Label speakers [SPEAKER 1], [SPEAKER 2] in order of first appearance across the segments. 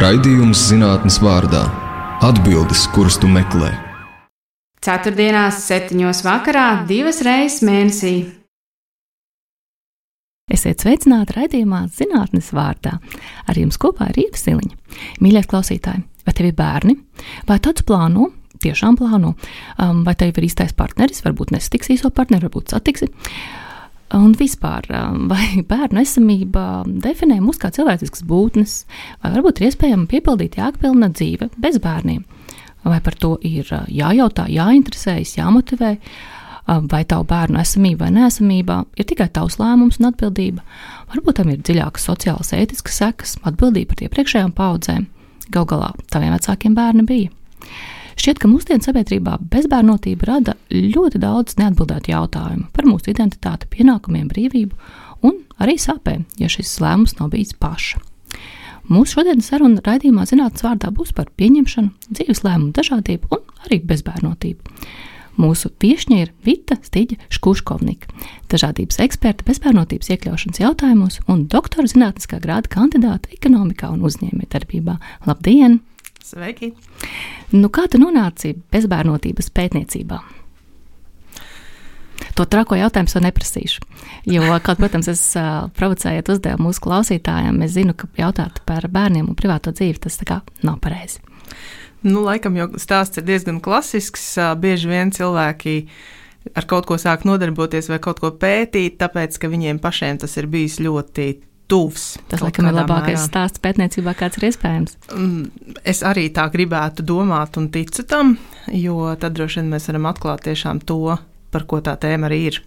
[SPEAKER 1] Raidījums zinātnes vārdā - atbildes, kuras tu meklē.
[SPEAKER 2] Ceturtdienās, septiņos vakarā, divas reizes mēnesī.
[SPEAKER 3] Esiet sveicināti raidījumā zinātnes vārdā. Ar jums kopā ir Rīta Siliņa. Mīļie klausītāji, vai tev ir bērni? Vai tāds plāno? Tiešām plāno. Um, vai tev ir īstais partneris? Varbūt nesatiks īso partneri, varbūt satiksi. Un vispār, um, vai bērnu esamība definē mūs kā cilvēciskas būtnes, vai varbūt ir iespējama piepildīt jēgpilna dzīve bez bērniem? Vai par to ir uh, jājautā, jāinteresējas, jāmotivē, uh, vai tavu bērnu esamība vai nesamība ir tikai tavs lēmums un atbildība? Varbūt tam ir dziļākas sociālas, ētiskas sekas, atbildība par iepriekšējām paudzēm. Galu galā taviem vecākiem bērni bija. Šķiet, ka mūsdienu sabiedrībā bezbērnotība rada ļoti daudz neatbildētu jautājumu par mūsu identitāti, pienākumiem, brīvību un arī sāpēm, ja šis lēmums nav bijis paša. Mūsu šodienas saruna raidījumā zinātnīs vārdā būs par pieņemšanu, dzīves lēmumu dažādību un arī bezbērnotību. Mūsu viesņa ir Vita Stīģa Škuškovnika, dažādības eksperta bezbērnotības iekļaušanas jautājumos un doktora zinātniskā grāda kandidāta ekonomikā un uzņēmējdarbībā. Labdien!
[SPEAKER 4] Sveiki!
[SPEAKER 3] Nu, kā tu nonāci bezbērnotības pētniecībā? To trako jautājumu jau neprasīšu. Jo, kaut, protams, es uh, provocējot uzdevumu mūsu klausītājiem, es zinu, ka jautāt par bērniem un privāto dzīvi tas nav pareizi.
[SPEAKER 4] Nu, laikam jau stāsts ir diezgan klasisks. Bieži vien cilvēki ar kaut ko sāk nodarboties vai kaut ko pētīt, tāpēc, ka viņiem pašiem tas ir bijis ļoti tuvs.
[SPEAKER 3] Tas, laikam, ir labākais mērā. stāsts pētniecībā, kāds ir iespējams.
[SPEAKER 4] Mm, es arī tā gribētu domāt un ticu tam, jo tad droši vien mēs varam atklāt tiešām to, par ko tā tēma arī ir.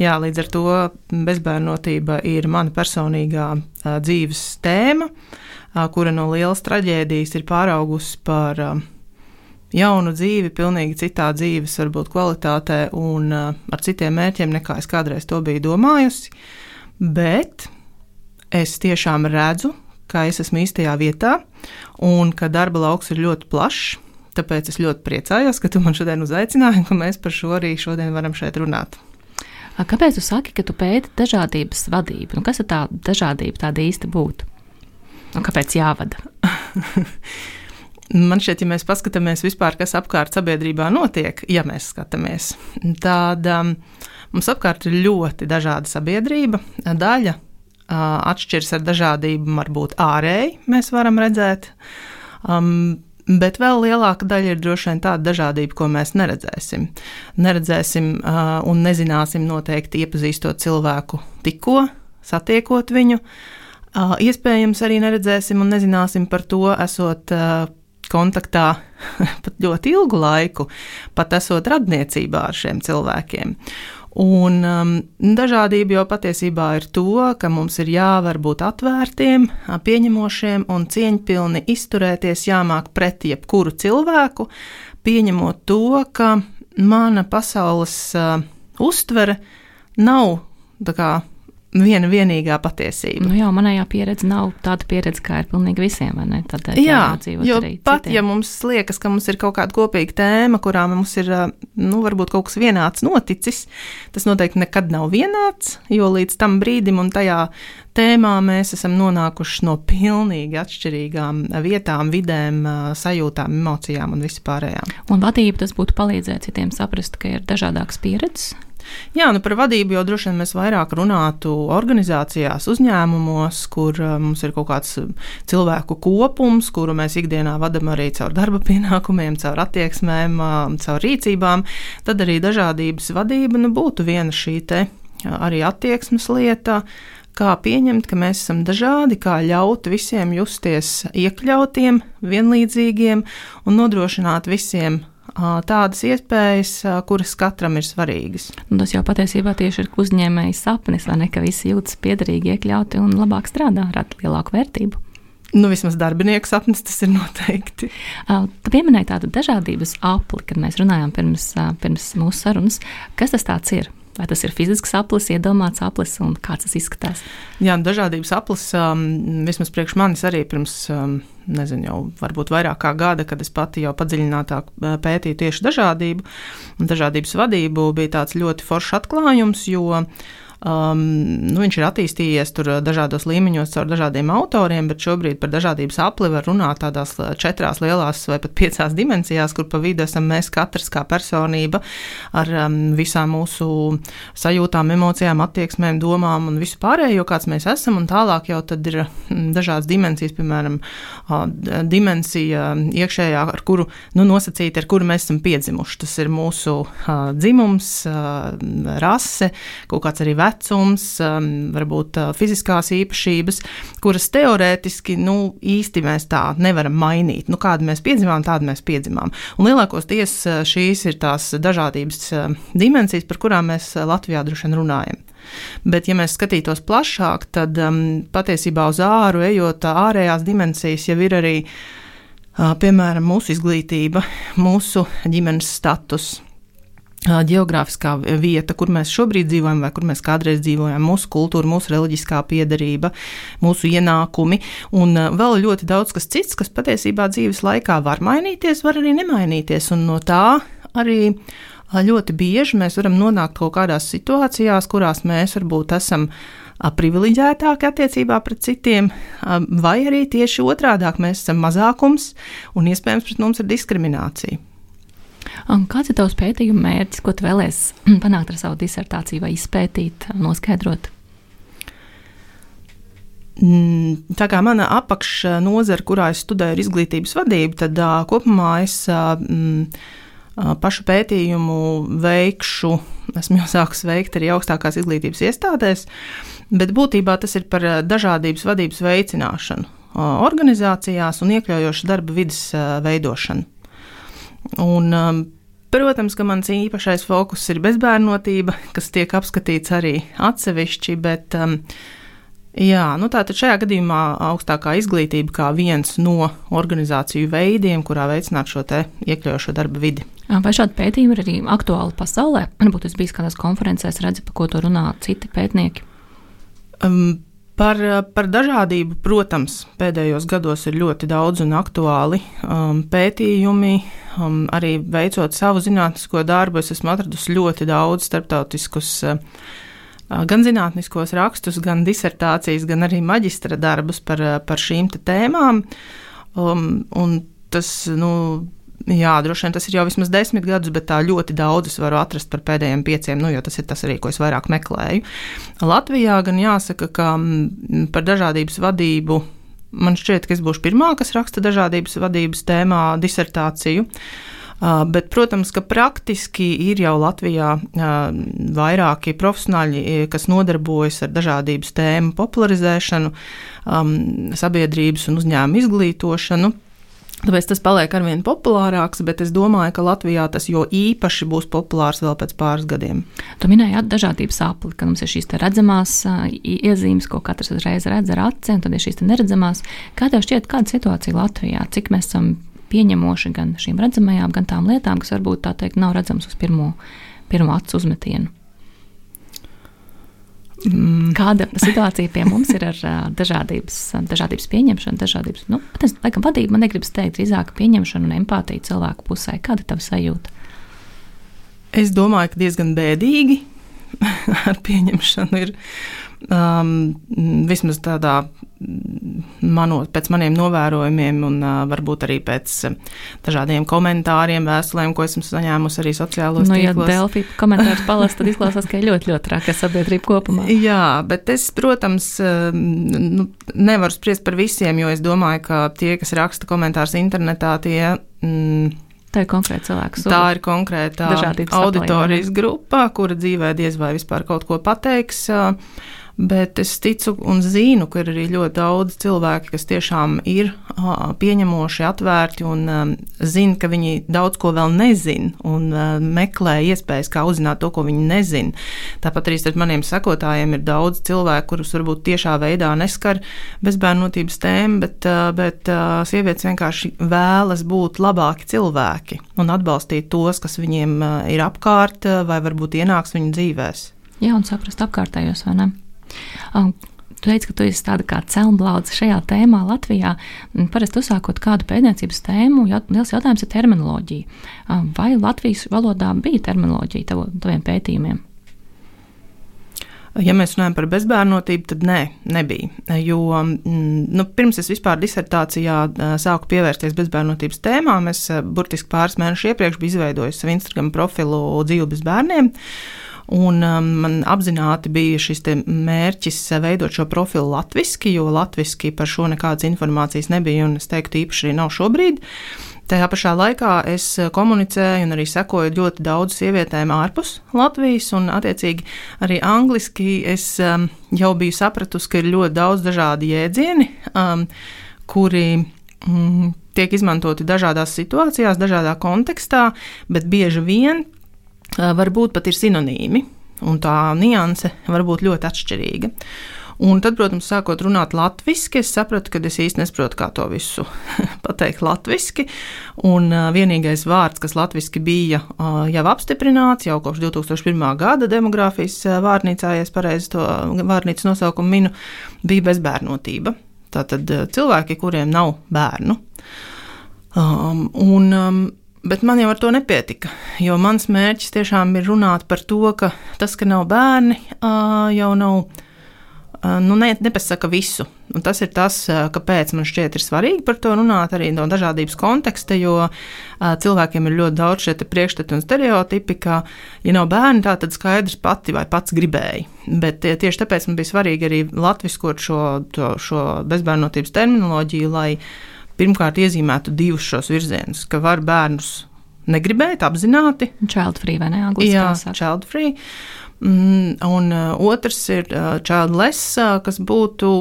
[SPEAKER 4] Jā, līdz ar to bezbērnotība ir mana personīgā a, dzīves tēma, a, kura no lielas traģēdijas ir pāraugusi par a, jaunu dzīvi, pilnīgi citā dzīves, varbūt kvalitātē un ar citiem mērķiem, nekā es kādreiz to biju domājusi. Bet es tiešām redzu, ka es esmu īstajā vietā un ka darba lauks ir ļoti plašs. Tāpēc es ļoti priecājos, ka tu man šodien uzaicināji ka mēs par šo arī šodien varam šeit runāt.
[SPEAKER 3] Kāpēc tu saki, ka tu pēti dažādības vadību? Nu, kas ir tā dažādība tāda īsta būtu? Un kāpēc jāvada?
[SPEAKER 4] Man šķiet, ja mēs paskatāmies vispār, kas apkārt sabiedrībā notiek, ja mēs skatāmies, tad um, mums apkārt ir ļoti dažāda sabiedrība. Daļa atšķiras ar dažādību, varbūt ārēji mēs varam redzēt. Um, Bet vēl lielāka daļa ir droši vien tāda dažādība, ko mēs neredzēsim. Neredzēsim uh, un nezināsim noteikti iepazīstot cilvēku tikko, satiekot viņu. Uh, iespējams, arī neredzēsim un nezināsim par to, esot uh, kontaktā pat ļoti ilgu laiku, pat esot radniecībā ar šiem cilvēkiem. Un um, dažādība jau patiesībā ir to, ka mums ir jāvar būt atvērtiem, pieņemošiem un cieņpilni izturēties, jāmāk pret jebkuru cilvēku, pieņemot to, ka mana pasaules uh, uztvere nav kā, viena vienīgā patiesība.
[SPEAKER 3] Nu jā, manējā pieredze nav tāda pieredze, kā ir pilnīgi visiem. Tad, jā,
[SPEAKER 4] jo pat citiem. ja mums liekas, ka mums ir kaut kāda kopīga tēma, kurā mums ir nu, varbūt kaut kas vienāds noticis, tas noteikti nekad nav vienāds, jo līdz tam brīdim un tajā tēmā mēs esam nonākuši no pilnīgi atšķirīgām vietām, vidēm, sajūtām, emocijām un vispārējām.
[SPEAKER 3] Un vadība tas būtu palīdzēt citiem saprast, ka ir dažādākas pieredzes
[SPEAKER 4] Jā, nu par vadību jau droši vien mēs vairāk runātu organizācijās, uzņēmumos, kur uh, mums ir kaut kāds uh, cilvēku kopums, kuru mēs ikdienā vadām arī caur darba pienākumiem, caur attieksmēm, uh, caur rīcībām. Tad arī dažādības vadība nu, būtu viena šī te arī attieksmes lieta kā pieņemt, ka mēs esam dažādi, kā ļaut visiem justies iekļautiem, vienlīdzīgiem un nodrošināt visiem tādas iespējas, kuras katram ir svarīgas.
[SPEAKER 3] Un tas jau patiesībā tieši ir uzņēmējs sapnis, vai ne, ka visi jūtas piederīgi, iekļauti un labāk strādā, rada lielāku vērtību.
[SPEAKER 4] Nu, vismaz darbinieku sapnis tas ir noteikti.
[SPEAKER 3] Tu pieminēji tādu dažādības apli, kad mēs runājām pirms, pirms mūsu sarunas. Kas tas ir? Vai tas ir fizisks aplis, iedomāts aplis un kā tas izskatās?
[SPEAKER 4] Jā, dažādības aplis um, vismaz priekš manis arī pirms, um, nezinu, jau varbūt vairāk kā gada, kad es pati jau padziļinātāk uh, pētīju tieši dažādību un dažādības vadību, bija tāds ļoti foršs atklājums, jo Um, nu, viņš ir attīstījies tur dažādos līmeņos caur dažādiem autoriem, bet šobrīd par dažādības apli var runāt tādās četrās lielās vai pat piecās dimensijās, kur pa vidu esam mēs katrs kā personība ar um, visām mūsu sajūtām, emocijām, attieksmēm, domām un visu pārējo, kāds mēs esam. Un tālāk jau tad ir dažādas dimensijas, piemēram, uh, dimensija iekšējā, ar kuru nu, nosacīti, ar kuru mēs esam piedzimuši. Tas ir mūsu uh, dzimums, uh, rase, kaut kāds arī vecums, um, varbūt uh, fiziskās īpašības, kuras teorētiski nu, īsti mēs tā nevaram mainīt. Nu, kādu mēs piedzimām, tādu mēs piedzimām. Un lielākoties uh, šīs ir tās dažādības uh, dimensijas, par kurām mēs Latvijā droši vien runājam. Bet, ja mēs skatītos plašāk, tad um, patiesībā uz āru ejot, ārējās dimensijas jau ir arī, uh, piemēram, mūsu izglītība, mūsu ģimenes status, geogrāfiskā vieta, kur mēs šobrīd dzīvojam, vai kur mēs kādreiz dzīvojam, mūsu kultūra, mūsu reliģiskā piedarība, mūsu ienākumi un vēl ļoti daudz kas cits, kas patiesībā dzīves laikā var mainīties, var arī nemainīties. Un no tā arī ļoti bieži mēs varam nonākt kaut kādās situācijās, kurās mēs varbūt esam privileģētāki attiecībā pret citiem, vai arī tieši otrādi mēs esam mazākums un iespējams pret mums ir diskriminācija.
[SPEAKER 3] Un kāds ir tavs pētījuma mērķis, ko tu vēlēsies panākt ar savu disertāciju vai izpētīt, noskaidrot?
[SPEAKER 4] Mm, tā kā mana apakšnodara, kurā es studēju, ir izglītības vadība, tad uh, kopumā es uh, pašu pētījumu veikšu. Esmu jau sākus veikt arī augstākās izglītības iestādēs, bet būtībā tas ir par dažādības vadības veicināšanu organizācijās un iekļaujošu darba vidas veidošanu. Un, um, Protams, ka mans īpašais fokus ir bezbērnotība, kas tiek apskatīts arī atsevišķi, bet um, jā, nu tātad šajā gadījumā augstākā izglītība kā viens no organizāciju veidiem, kurā veicināt šo te iekļaujošo darba vidi.
[SPEAKER 3] Vai šādi pētījumi ir arī aktuāli pasaulē? Varbūt es biju kādās konferencēs, redzu, par ko to runā citi pētnieki.
[SPEAKER 4] Um, Par, par dažādību, protams, pēdējos gados ir ļoti daudz un aktuāli um, pētījumi. Um, arī veicot savu zinātnisko darbu, es esmu atradusi ļoti daudz starptautiskus, uh, gan zinātniskos rakstus, gan disertācijas, gan arī maģistra darbus par, par šīm tēmām. Um, tas, nu, Jā, droši vien tas ir jau vismaz desmit gadus, bet tā ļoti daudz es varu atrast par pēdējiem pieciem, nu, jo tas ir tas arī, ko es vairāk meklēju. Latvijā gan jāsaka, ka mm, par dažādības vadību man šķiet, ka es būšu pirmā, kas raksta dažādības vadības tēmā disertāciju. Bet, protams, ka praktiski ir jau Latvijā vairāki profesionāļi, kas nodarbojas ar dažādības tēmu popularizēšanu, sabiedrības un uzņēmumu izglītošanu. Tāpēc tas paliek ar vien populārāks, bet es domāju, ka Latvijā tas jo īpaši būs populārs vēl pēc pāris gadiem.
[SPEAKER 3] Tu minēji dažādības apli, ka mums ir šīs redzamās iezīmes, ko katrs uzreiz redz ar aci, un tad ir šīs neredzamās. Kā tev šķiet, kāda situācija Latvijā? Cik mēs esam pieņemoši gan šīm redzamajām, gan tām lietām, kas varbūt tā teikt nav redzamas uz pirmo, pirmo acu uzmetienu? Mm. Kāda situācija pie mums ir ar dažādības, dažādības pieņemšanu, dažādības, nu, es, laikam, vadību man negribas teikt, drīzāk pieņemšanu un empātiju cilvēku pusē. Kāda ir tava sajūta?
[SPEAKER 4] Es domāju, ka diezgan bēdīgi ar pieņemšanu ir um, vismaz tādā mano, pēc maniem novērojumiem, un uh, varbūt arī pēc uh, dažādiem komentāriem, vēstulēm, ko esmu saņēmusi arī sociālos
[SPEAKER 3] nu,
[SPEAKER 4] tīklos.
[SPEAKER 3] Ja Delfi komentārus palasa, tad izklausās, ka ir ļoti, ļoti traka sabiedrība kopumā.
[SPEAKER 4] Jā, bet es, protams, uh, nu, nevaru spriest par visiem, jo es domāju, ka tie, kas raksta komentārus internetā, tie. Mm,
[SPEAKER 3] Tā ir konkrēta cilvēka sūta.
[SPEAKER 4] Tā ir konkrēta auditorijas grupa, kura dzīvē diez vai vispār kaut ko pateiks. Uh, Bet es ticu un zinu, ka ir arī ļoti daudz cilvēki, kas tiešām ir pieņemoši, atvērti un zina, ka viņi daudz ko vēl nezina un meklē iespējas, kā uzzināt to, ko viņi nezina. Tāpat arī starp maniem sekotājiem ir daudz cilvēku, kurus varbūt tiešā veidā neskar bezbērnotības tēma, bet, bet sievietes vienkārši vēlas būt labāki cilvēki un atbalstīt tos, kas viņiem ir apkārt vai varbūt ienāks viņu dzīvēs.
[SPEAKER 3] Jā, un saprast apkārtējos, vai ne? Um, Tu teici, ka tu esi tāda kā celmblauds šajā tēmā Latvijā. Parasti uzsākot kādu pētniecības tēmu, jā, liels jautājums ir terminoloģija. Vai Latvijas valodā bija terminoloģija tavu, taviem pētījumiem?
[SPEAKER 4] Ja mēs runājam par bezbērnotību, tad nē, nebija. Jo mm, nu, pirms es vispār disertācijā sāku pievērsties bezbērnotības tēmām, es burtiski pāris mēnešus iepriekš biju izveidojis savu Instagram profilu dzīvi bez bērniem. Un um, man apzināti bija šis mērķis veidot šo profilu latviešu, jo latviešu par šo nekādas informācijas nebija, un es teiktu, īpaši arī nav šobrīd. Tajā pašā laikā es eh, komunicēju un arī sekoju ļoti daudz sievietēm ārpus Latvijas, un attiecīgi arī angliski es um, jau biju sapratusi, ka ir ļoti daudz dažādi jēdzieni, um, kuri um, tiek izmantoti dažādās situācijās, dažādā kontekstā, bet bieži vien uh, varbūt pat ir sinonīmi, un tā nianse var būt ļoti atšķirīga. Un tad, protams, sākot runāt latviešu, es sapratu, ka es īsti nesaprotu, kā to visu pateikt latviešu. Un vienīgais vārds, kas latviešu bija jau apstiprināts jau kopš 2001. gada demogrāfijas vārnīcā, ja es pareizi to vārnīcas nosaukumu minu, bija bezbērnotība. Tātad cilvēki, kuriem nav bērnu. Um, un, um, Bet man jau ar to nepietika, jo mans mērķis tiešām ir runāt par to, ka tas, ka nav bērni, jau nav nu, ne, nepasaka visu. Un tas ir tas, kāpēc man šķiet ir svarīgi par to runāt arī no dažādības konteksta, jo cilvēkiem ir ļoti daudz šie priekšstati un stereotipi, ka, ja nav bērni, tā tad skaidrs pati vai pats gribēja. Bet tieši tāpēc man bija svarīgi arī latviskot šo, to, šo bezbērnotības terminoloģiju, lai pirmkārt iezīmētu divus šos virzienus, ka var bērnus negribēt apzināti.
[SPEAKER 3] Child free vai ne? Angliski
[SPEAKER 4] Jā, child free. Mm, un uh, otrs ir uh, childless, uh, kas būtu,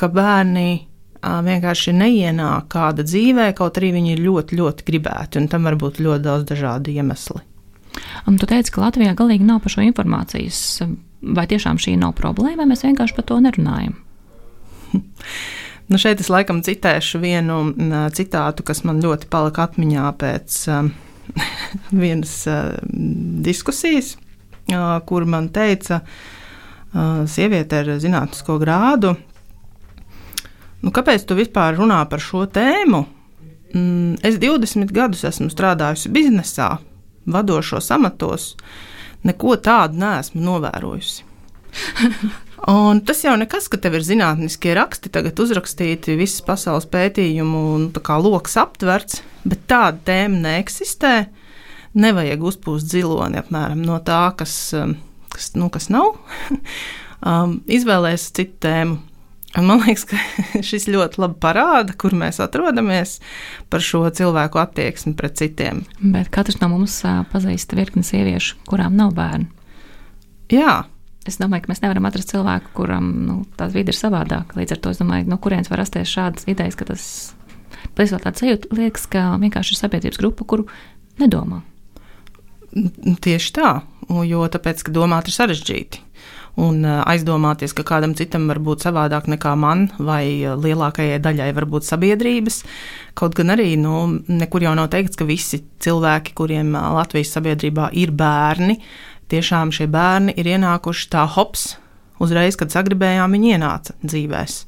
[SPEAKER 4] ka bērni vienkārši neienāk kāda dzīvē, kaut arī viņi ļoti, ļoti gribētu, un tam var būt ļoti daudz dažādu iemeslu.
[SPEAKER 3] Un tu teici, ka Latvijā galīgi nav par šo informācijas. Vai tiešām šī nav problēma, vai mēs vienkārši par to nerunājam?
[SPEAKER 4] nu šeit es laikam citēšu vienu citātu, kas man ļoti palika atmiņā pēc um, vienas uh, diskusijas kur man teica, sieviete ar zinātnisko grādu, nu, kāpēc tu vispār runā par šo tēmu? Mm, es 20 gadus esmu strādājusi biznesā, vadošos amatos, neko tādu neesmu novērojusi. Un tas jau nekas, ka tev ir zinātniskie raksti, tagad uzrakstīti, visas pasaules pētījumu un lokus aptverts, bet tāda tēma neeksistē. Nevajag uzpūst ziloni apmēram no tā, kas, um, kas, nu, kas nav. um, izvēlēties citu tēmu. Un man liekas, ka šis ļoti labi parāda, kur mēs atrodamies par šo cilvēku attieksmi pret citiem.
[SPEAKER 3] Bet katrs no mums pazīst virkni sieviešu, kurām nav bērnu.
[SPEAKER 4] Jā.
[SPEAKER 3] Es domāju, ka mēs nevaram atrast cilvēku, kuram nu, tā vide ir savādāka. Līdz ar to es domāju, no kurienes var rasties šādas idejas, ka tas patiesībā tāds sajūta liekas, ka vienkārši ir sabiedrības grupa, kuru nedomā.
[SPEAKER 4] Tieši tā, jo tāpēc, ka domāt ir sarežģīti. Un aizdomāties, ka kādam citam var būt savādāk nekā man, vai lielākajai daļai var būt sabiedrības. Kaut gan arī nu, nekur jau nav teikts, ka visi cilvēki, kuriem Latvijas sabiedrībā ir bērni, tiešām šie bērni ir ienākuši tā hops, Uzreiz, kad sagribējām, viņi ienāca dzīvēs.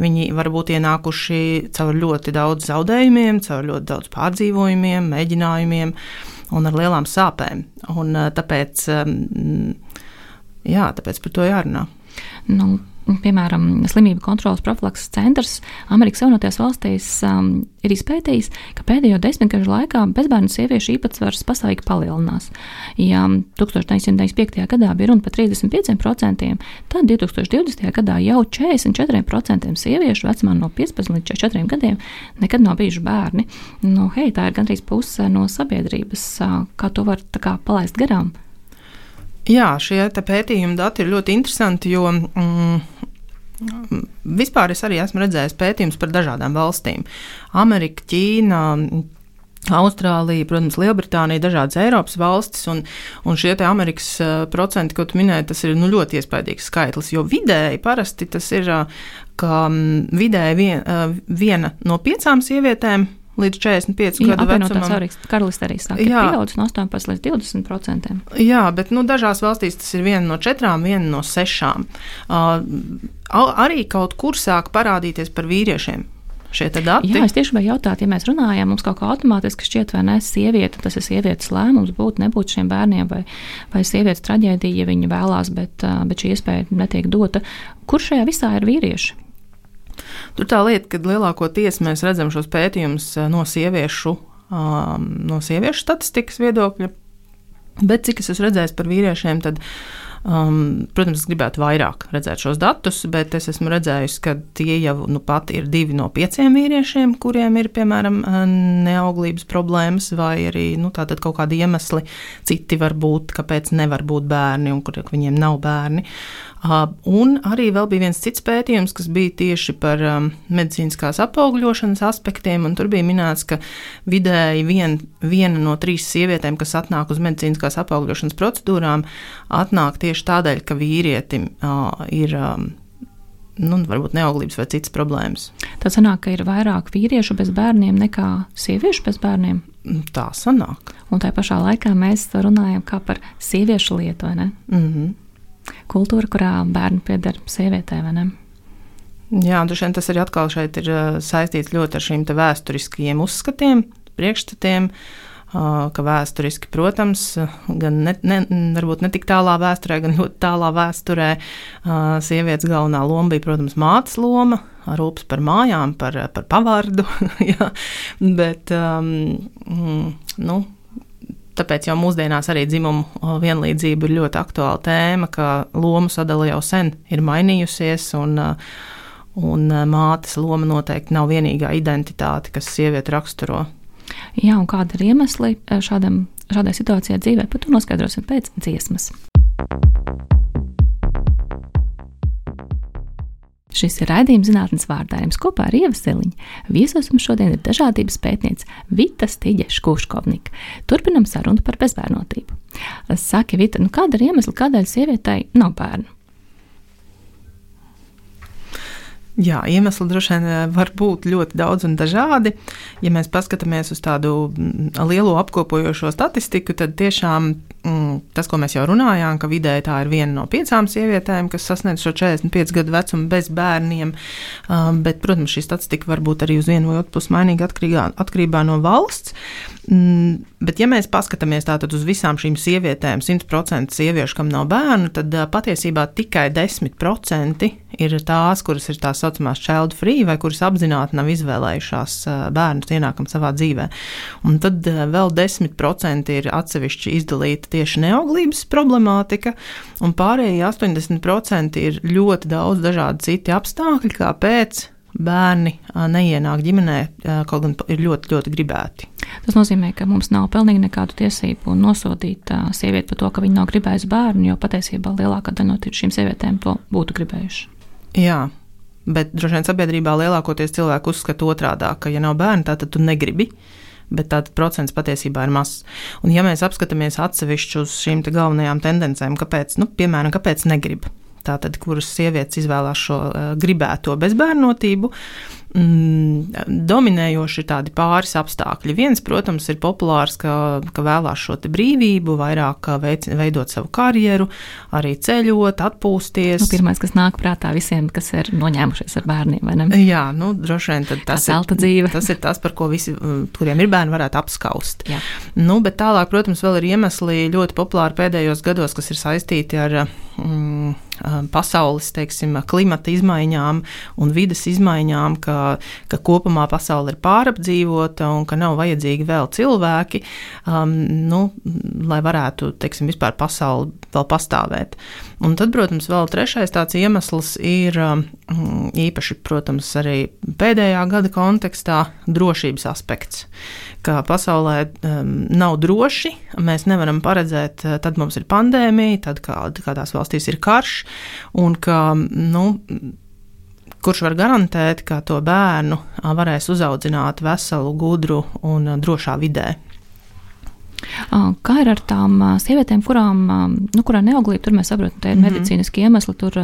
[SPEAKER 4] Viņi varbūt ienākuši caur ļoti daudz zaudējumiem, caur ļoti daudz pārdzīvojumiem, mēģinājumiem un ar lielām sāpēm. Un, eh, tāpēc, ehm, jā, tāpēc par to jārunā.
[SPEAKER 3] Nu, piemēram, slimību kontrolas profilakses centrs Amerikas Savienotajās valstīs um, ir izpētījis, ka pēdējo desmitgažu laikā bezbērnu sieviešu īpatsvars pasaulīgi palielinās. Ja 1995. gadā bija runa par 35%, tad 2020. gadā jau 44% sieviešu vecumā no 15 līdz 44 gadiem nekad nav bijuši bērni. Nu, hei, tā ir gandrīz puse no sabiedrības. Kā to var kā, palaist garām?
[SPEAKER 4] Jā, šie pētījuma dati ir ļoti interesanti, jo mm, vispār es arī esmu redzējis pētījumus par dažādām valstīm. Amerika, Ķīna. Austrālija, protams, Lielbritānija, dažādas Eiropas valstis, un, un šie Amerikas uh, procenti, ko tu minēji, tas ir nu, ļoti iespaidīgs skaitlis. Jo vidēji parasti tas ir, uh, ka um, vidēji vien, uh, viena no piecām sievietēm līdz 45 jā, gadu vecumam.
[SPEAKER 3] Karalistē arī sāk pieaudzis no 18 līdz 20 procentiem.
[SPEAKER 4] Jā, bet nu, dažās valstīs tas ir viena no četrām, viena no sešām. Uh, arī kaut kur sāk parādīties par vīriešiem.
[SPEAKER 3] Jā, es tieši gribēju jautāt, ja mēs runājam, mums kaut kā automātiski šķiet, vai ne, sieviete, tas ir sievietes lēmums būt, nebūt šiem bērniem, vai, vai sievietes traģēdija, ja viņa vēlās, bet, bet šī iespēja netiek dota. Kur šajā visā ir vīrieši?
[SPEAKER 4] Tur tā lieta, ka lielākoties mēs redzam šos pētījumus no sieviešu, no sieviešu statistikas viedokļa, bet cik es esmu redzējis par vīriešiem, tad Um, protams, es gribētu vairāk redzēt šos datus, bet es esmu redzējis, ka tie jau nu, pat ir divi no pieciem vīriešiem, kuriem ir piemēram neauglības problēmas, vai arī nu, kaut kādi iemesli, citi var būt, kāpēc nevar būt bērni un kur viņiem nav bērni. Un arī vēl bija viens cits pētījums, kas bija tieši par medicīniskās apaugļošanas aspektiem, un tur bija minēts, ka vidēji vien, viena no trīs sievietēm, kas atnāk uz medicīniskās apaugļošanas procedūrām, atnāk tieši tādēļ, ka vīrietim ir. Nu, varbūt neauglības vai citas problēmas.
[SPEAKER 3] Tā sanāk, ka ir vairāk vīriešu bez bērniem nekā sieviešu bez bērniem.
[SPEAKER 4] Tā sanāk.
[SPEAKER 3] Un tā pašā laikā mēs runājam par sieviešu lietu, vai ne?
[SPEAKER 4] Mm -hmm
[SPEAKER 3] kultūra, kurā bērni pieder sievietē, vai ne?
[SPEAKER 4] Jā, un tas arī atkal šeit ir saistīts ļoti ar šīm vēsturiskajiem uzskatiem, priekšstatiem. Ka vēsturiski, protams, gan ne, ne, varbūt ne tik tālā vēsturē, gan ļoti tālā vēsturē, sievietes galvenā loma bija, protams, mātes loma, rūpes par mājām, par, par pavardu. jā, bet, um, nu, Tāpēc jau mūsdienās arī dzimumu vienlīdzība ir ļoti aktuāla tēma, ka lomu sadala jau sen ir mainījusies, un, un mātes loma noteikti nav vienīgā identitāte, kas sievieti raksturo.
[SPEAKER 3] Jā, un kāda ir iemesli šādam, šādai situācijai dzīvē, par to noskaidrosim pēc dziesmas. Šis ir raidījums zinātnes vārdā. Jums kopā ar Ievaseliņu viesos mums šodien ir dažādības pētniece Vita Stīģe Škūškovnika. Turpinam sarunu par bezbērnotību. Saki, Vita, nu kāda ir iemesla, kādēļ sievietei nav bērnu?
[SPEAKER 4] Jā, iemesli droši vien eh, var būt ļoti daudz un dažādi. Ja mēs paskatāmies uz tādu mm, lielo apkopojošo statistiku, tad tiešām tas, ko mēs jau runājām, ka vidēji tā ir viena no piecām sievietēm, kas sasniedz šo 45 gadu vecumu bez bērniem. Um, bet, protams, šī statistika var būt arī uz vienu vai otru pusi mainīga atkarībā, atkarībā no valsts. Mm, bet, ja mēs paskatāmies uz visām šīm sievietēm, 100% sieviešu, kam nav bērnu, tad patiesībā tikai 10% ir tās, kuras ir tās saucamās child free, vai kuras apzināti nav izvēlējušās bērnu ienākumu savā dzīvē. Un tad vēl 10% ir atsevišķi izdalīta tieši neauglības problemātika, un pārējie 80% ir ļoti daudz dažādi citi apstākļi, kāpēc bērni neienāk ģimenē, kaut gan ir ļoti, ļoti gribēti.
[SPEAKER 3] Tas nozīmē, ka mums nav pilnīgi nekādu tiesību nosodīt sievieti par to, ka viņa nav gribējusi bērnu, jo patiesībā lielākā daļa no šīm sievietēm to būtu gribējuši.
[SPEAKER 4] Jā. Bet droši vien sabiedrībā lielākoties cilvēki uzskata otrādi, ka, ja nav bērnu, tad tu negribi. Bet tāds procents patiesībā ir mazs. Un, ja mēs apskatāmies atsevišķi uz šīm galvenajām tendencēm, kāpēc, nu, piemēram, kāpēc negribu, tātad, kuras sievietes izvēlās šo uh, gribēto bezbērnotību, mm, dominējoši ir tādi pāris apstākļi. Viens, protams, ir populārs, ka, ka vēlās šo brīvību, vairāk veic, veidot savu karjeru, arī ceļot, atpūsties.
[SPEAKER 3] Nu, pirmais, kas nāk prātā visiem, kas ir noņēmušies ar bērniem, ne?
[SPEAKER 4] Jā, nu, droši vien tas ir, tas ir tas, par ko visi, kuriem ir bērni, varētu apskaust. Jā. Nu, bet tālāk, protams, vēl ir iemesli ļoti populāri pēdējos gados, kas ir saistīti ar mm, pasaules teiksim, klimata izmaiņām un vidas izmaiņām, ka, ka kopumā pasaule ir pārapdzīvota un ka nav vajadzīgi vēl cilvēki, um, nu, lai varētu teiksim, vispār pasauli vēl pastāvēt. Un tad, protams, vēl trešais tāds iemesls ir um, īpaši, protams, arī pēdējā gada kontekstā drošības aspekts ka pasaulē um, nav droši, mēs nevaram paredzēt, uh, tad mums ir pandēmija, tad kād, kādās valstīs ir karš, un ka, nu, kurš var garantēt, ka to bērnu varēs uzaudzināt veselu, gudru un drošā vidē.
[SPEAKER 3] Kā ir ar tām sievietēm, kurām, nu, kurā neauglība, tur mēs saprotam, ka ir mm -hmm. medicīniski iemesli, tur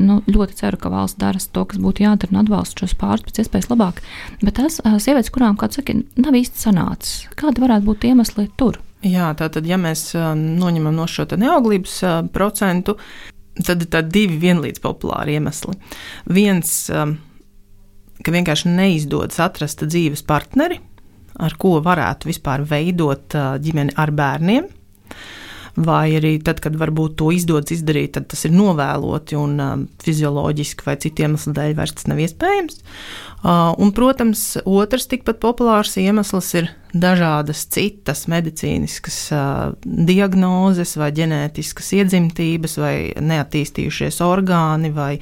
[SPEAKER 3] nu, ļoti ceru, ka valsts dara to, kas būtu jādara, un atbalsta šos pārus pēc iespējas labāk. Bet tās sievietes, kurām, kā saka, nav īsti sanācis, kādi varētu būt iemesli tur?
[SPEAKER 4] Jā, tātad, ja mēs noņemam no šo neauglības procentu, tad ir divi vienlīdz populāri iemesli. Viens ka vienkārši neizdodas atrast dzīves partneri, ar ko varētu vispār veidot ģimeni ar bērniem vai arī tad, kad varbūt to izdodas izdarīt, tad tas ir novēloti un um, fizioloģiski vai citu iemeslu dēļ vairs tas nav iespējams. Uh, un, protams, otrs tikpat populārs iemesls ir dažādas citas medicīniskas diagnozes vai ģenētiskas iedzimtības vai neattīstījušies orgāni vai,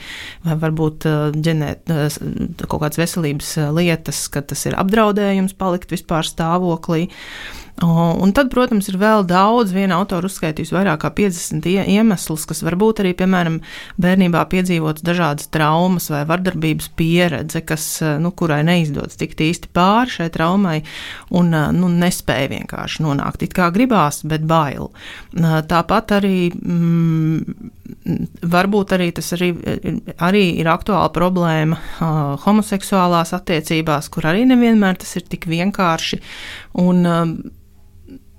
[SPEAKER 4] vai varbūt ģenēt, kaut kādas veselības lietas, ka tas ir apdraudējums palikt vispār stāvoklī. Un tad, protams, ir vēl daudz, viena autora uzskaitījusi vairāk kā 50 iemeslus, kas varbūt arī, piemēram, bērnībā piedzīvotas dažādas traumas vai vardarbības pieredze, kas, nu, kurai neizdodas tikt īsti pāri šai traumai un nu, nespēja vienkārši nonākt. It kā gribās, bet bail. Tāpat arī mm, varbūt arī tas arī, arī ir aktuāla problēma homoseksuālās attiecībās, kur arī nevienmēr tas ir tik vienkārši. Un,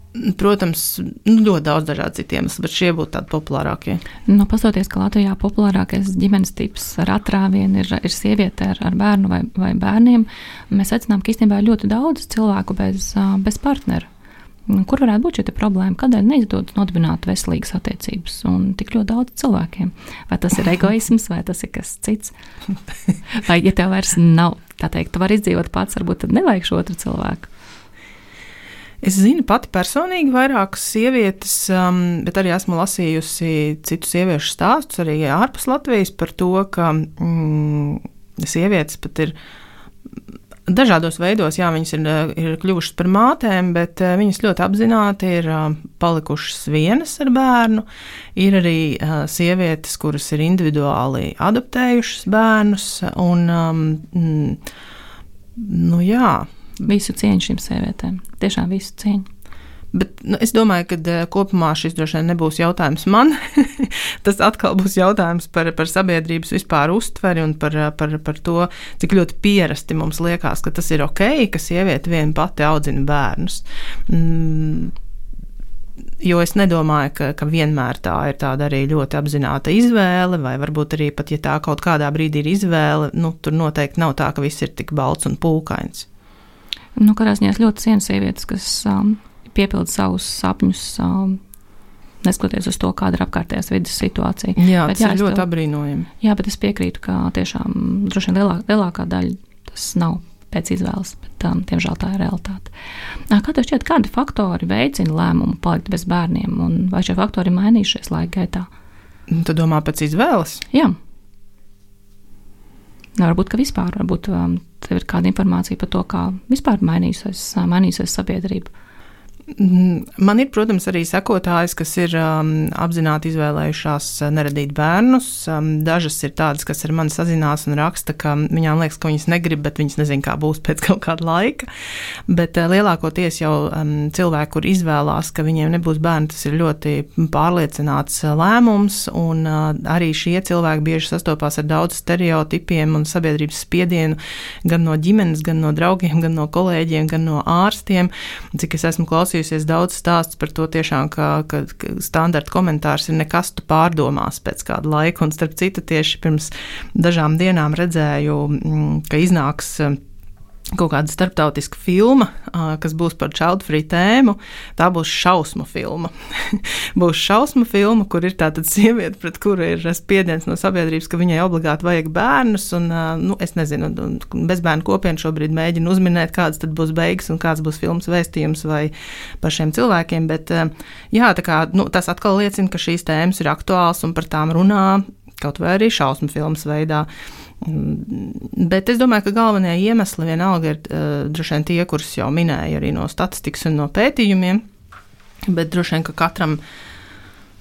[SPEAKER 4] Protams, nu, ļoti daudz dažādu citu iemeslu, bet šie būtu tādi populārākie.
[SPEAKER 3] Nu, pastoties, ka Latvijā populārākais ģimenes tips ar atrāvienu ir, ir sieviete ar, ar bērnu vai, vai bērniem, mēs secinām, ka īstenībā ir ļoti daudz cilvēku bez, bez partnera. Kur varētu būt šī problēma? Kādēļ neizdodas nodibināt veselīgas attiecības un tik ļoti daudz cilvēkiem? Vai tas ir egoisms, vai tas ir kas cits? Vai, ja tev vairs nav, tā teikt, tu vari izdzīvot pats, varbūt tad nevajag šo otru cilvēku?
[SPEAKER 4] Es zinu pati personīgi vairākas sievietes, um, bet arī esmu lasījusi citu sieviešu stāstus, arī ārpus Latvijas, par to, ka mm, sievietes pat ir dažādos veidos, jā, viņas ir, ir kļuvušas par mātēm, bet uh, viņas ļoti apzināti ir uh, palikušas vienas ar bērnu. Ir arī uh, sievietes, kuras ir individuāli adoptējušas bērnus. Un, um, mm, nu, jā,
[SPEAKER 3] Visu cieņu šīm sievietēm. Tiešām visu cieņu.
[SPEAKER 4] Bet nu, es domāju, ka uh, kopumā šis droši vien nebūs jautājums man. Tas atkal būs jautājums par, par sabiedrības vispār uztveri un par, par, par to, cik ļoti pierasti mums liekas, ka tas ir ok, ka sieviete viena pati audzina bērnus. Mm, jo es nedomāju, ka, ka vienmēr tā ir tāda arī ļoti apzināta izvēle, vai varbūt arī pat, ja tā kaut kādā brīdī ir izvēle, nu, tur noteikti nav tā, ka viss ir tik balts un pūkains.
[SPEAKER 3] Nu, Katrā ziņā ļoti cienu sievietes, kas um, piepilda savus sapņus. Um, Neskatoties uz to, kāda ir apkārtējās vidas situācija.
[SPEAKER 4] Jā, bet, tas jā, ir ļoti tev, apbrīnojami.
[SPEAKER 3] Jā, bet es piekrītu, ka tiešām droši vien lielāk, lielākā daļa tas nav pēc izvēles, bet um, diemžēl tā ir realitāte. Kā tev šķiet, kādi faktori veicina lēmumu palikt bez bērniem, un vai šie faktori mainījušies laika gaitā?
[SPEAKER 4] Tu domā pēc izvēles?
[SPEAKER 3] Jā. Varbūt, ka vispār varbūt, um, tev ir kāda informācija par to, kā vispār mainījusies, mainījusies sabiedrība.
[SPEAKER 4] Mm, man ir, protams, arī sekotājas, kas ir um, apzināti izvēlējušās uh, neradīt bērnus. Um, dažas ir tādas, kas ar mani sazinās un raksta, ka viņām liekas, ka viņas negrib, bet viņas nezina, kā būs pēc kaut kāda laika. Bet uh, lielākoties jau um, cilvēki, kur izvēlās, ka viņiem nebūs bērni, tas ir ļoti pārliecināts uh, lēmums. Un uh, arī šie cilvēki bieži sastopās ar daudz stereotipiem un sabiedrības spiedienu gan no ģimenes, gan no draugiem, gan no kolēģiem, gan no ārstiem. Cik es esmu klausījies klausījusies daudz stāstu par to, tiešām, ka, ka, ka standarta komentārs ir nekas, tu pārdomās pēc kāda laika. Un starp citu, tieši pirms dažām dienām redzēju, mm, ka iznāks kaut kāda starptautiska filma, kas būs par child free tēmu. Tā būs šausmu filma. būs šausmu filma, kur ir tāda sieviete, pret kuru ir spiediens no sabiedrības, ka viņai obligāti vajag bērnus. Un, nu, es nezinu, bezbērnu kopienu šobrīd mēģinu uzminēt, kādas tad būs beigas un kāds būs filmas vēstījums vai par šiem cilvēkiem. Bet jā, kā, nu, tas atkal liecina, ka šīs tēmas ir aktuāls un par tām runā kaut vai arī šausmu filmas veidā. Uh, Bet es domāju, ka galvenie iemesli vienalga ir uh, droši vien tie, kurus jau minēju arī no statistikas un no pētījumiem. Bet droši vien, ka katram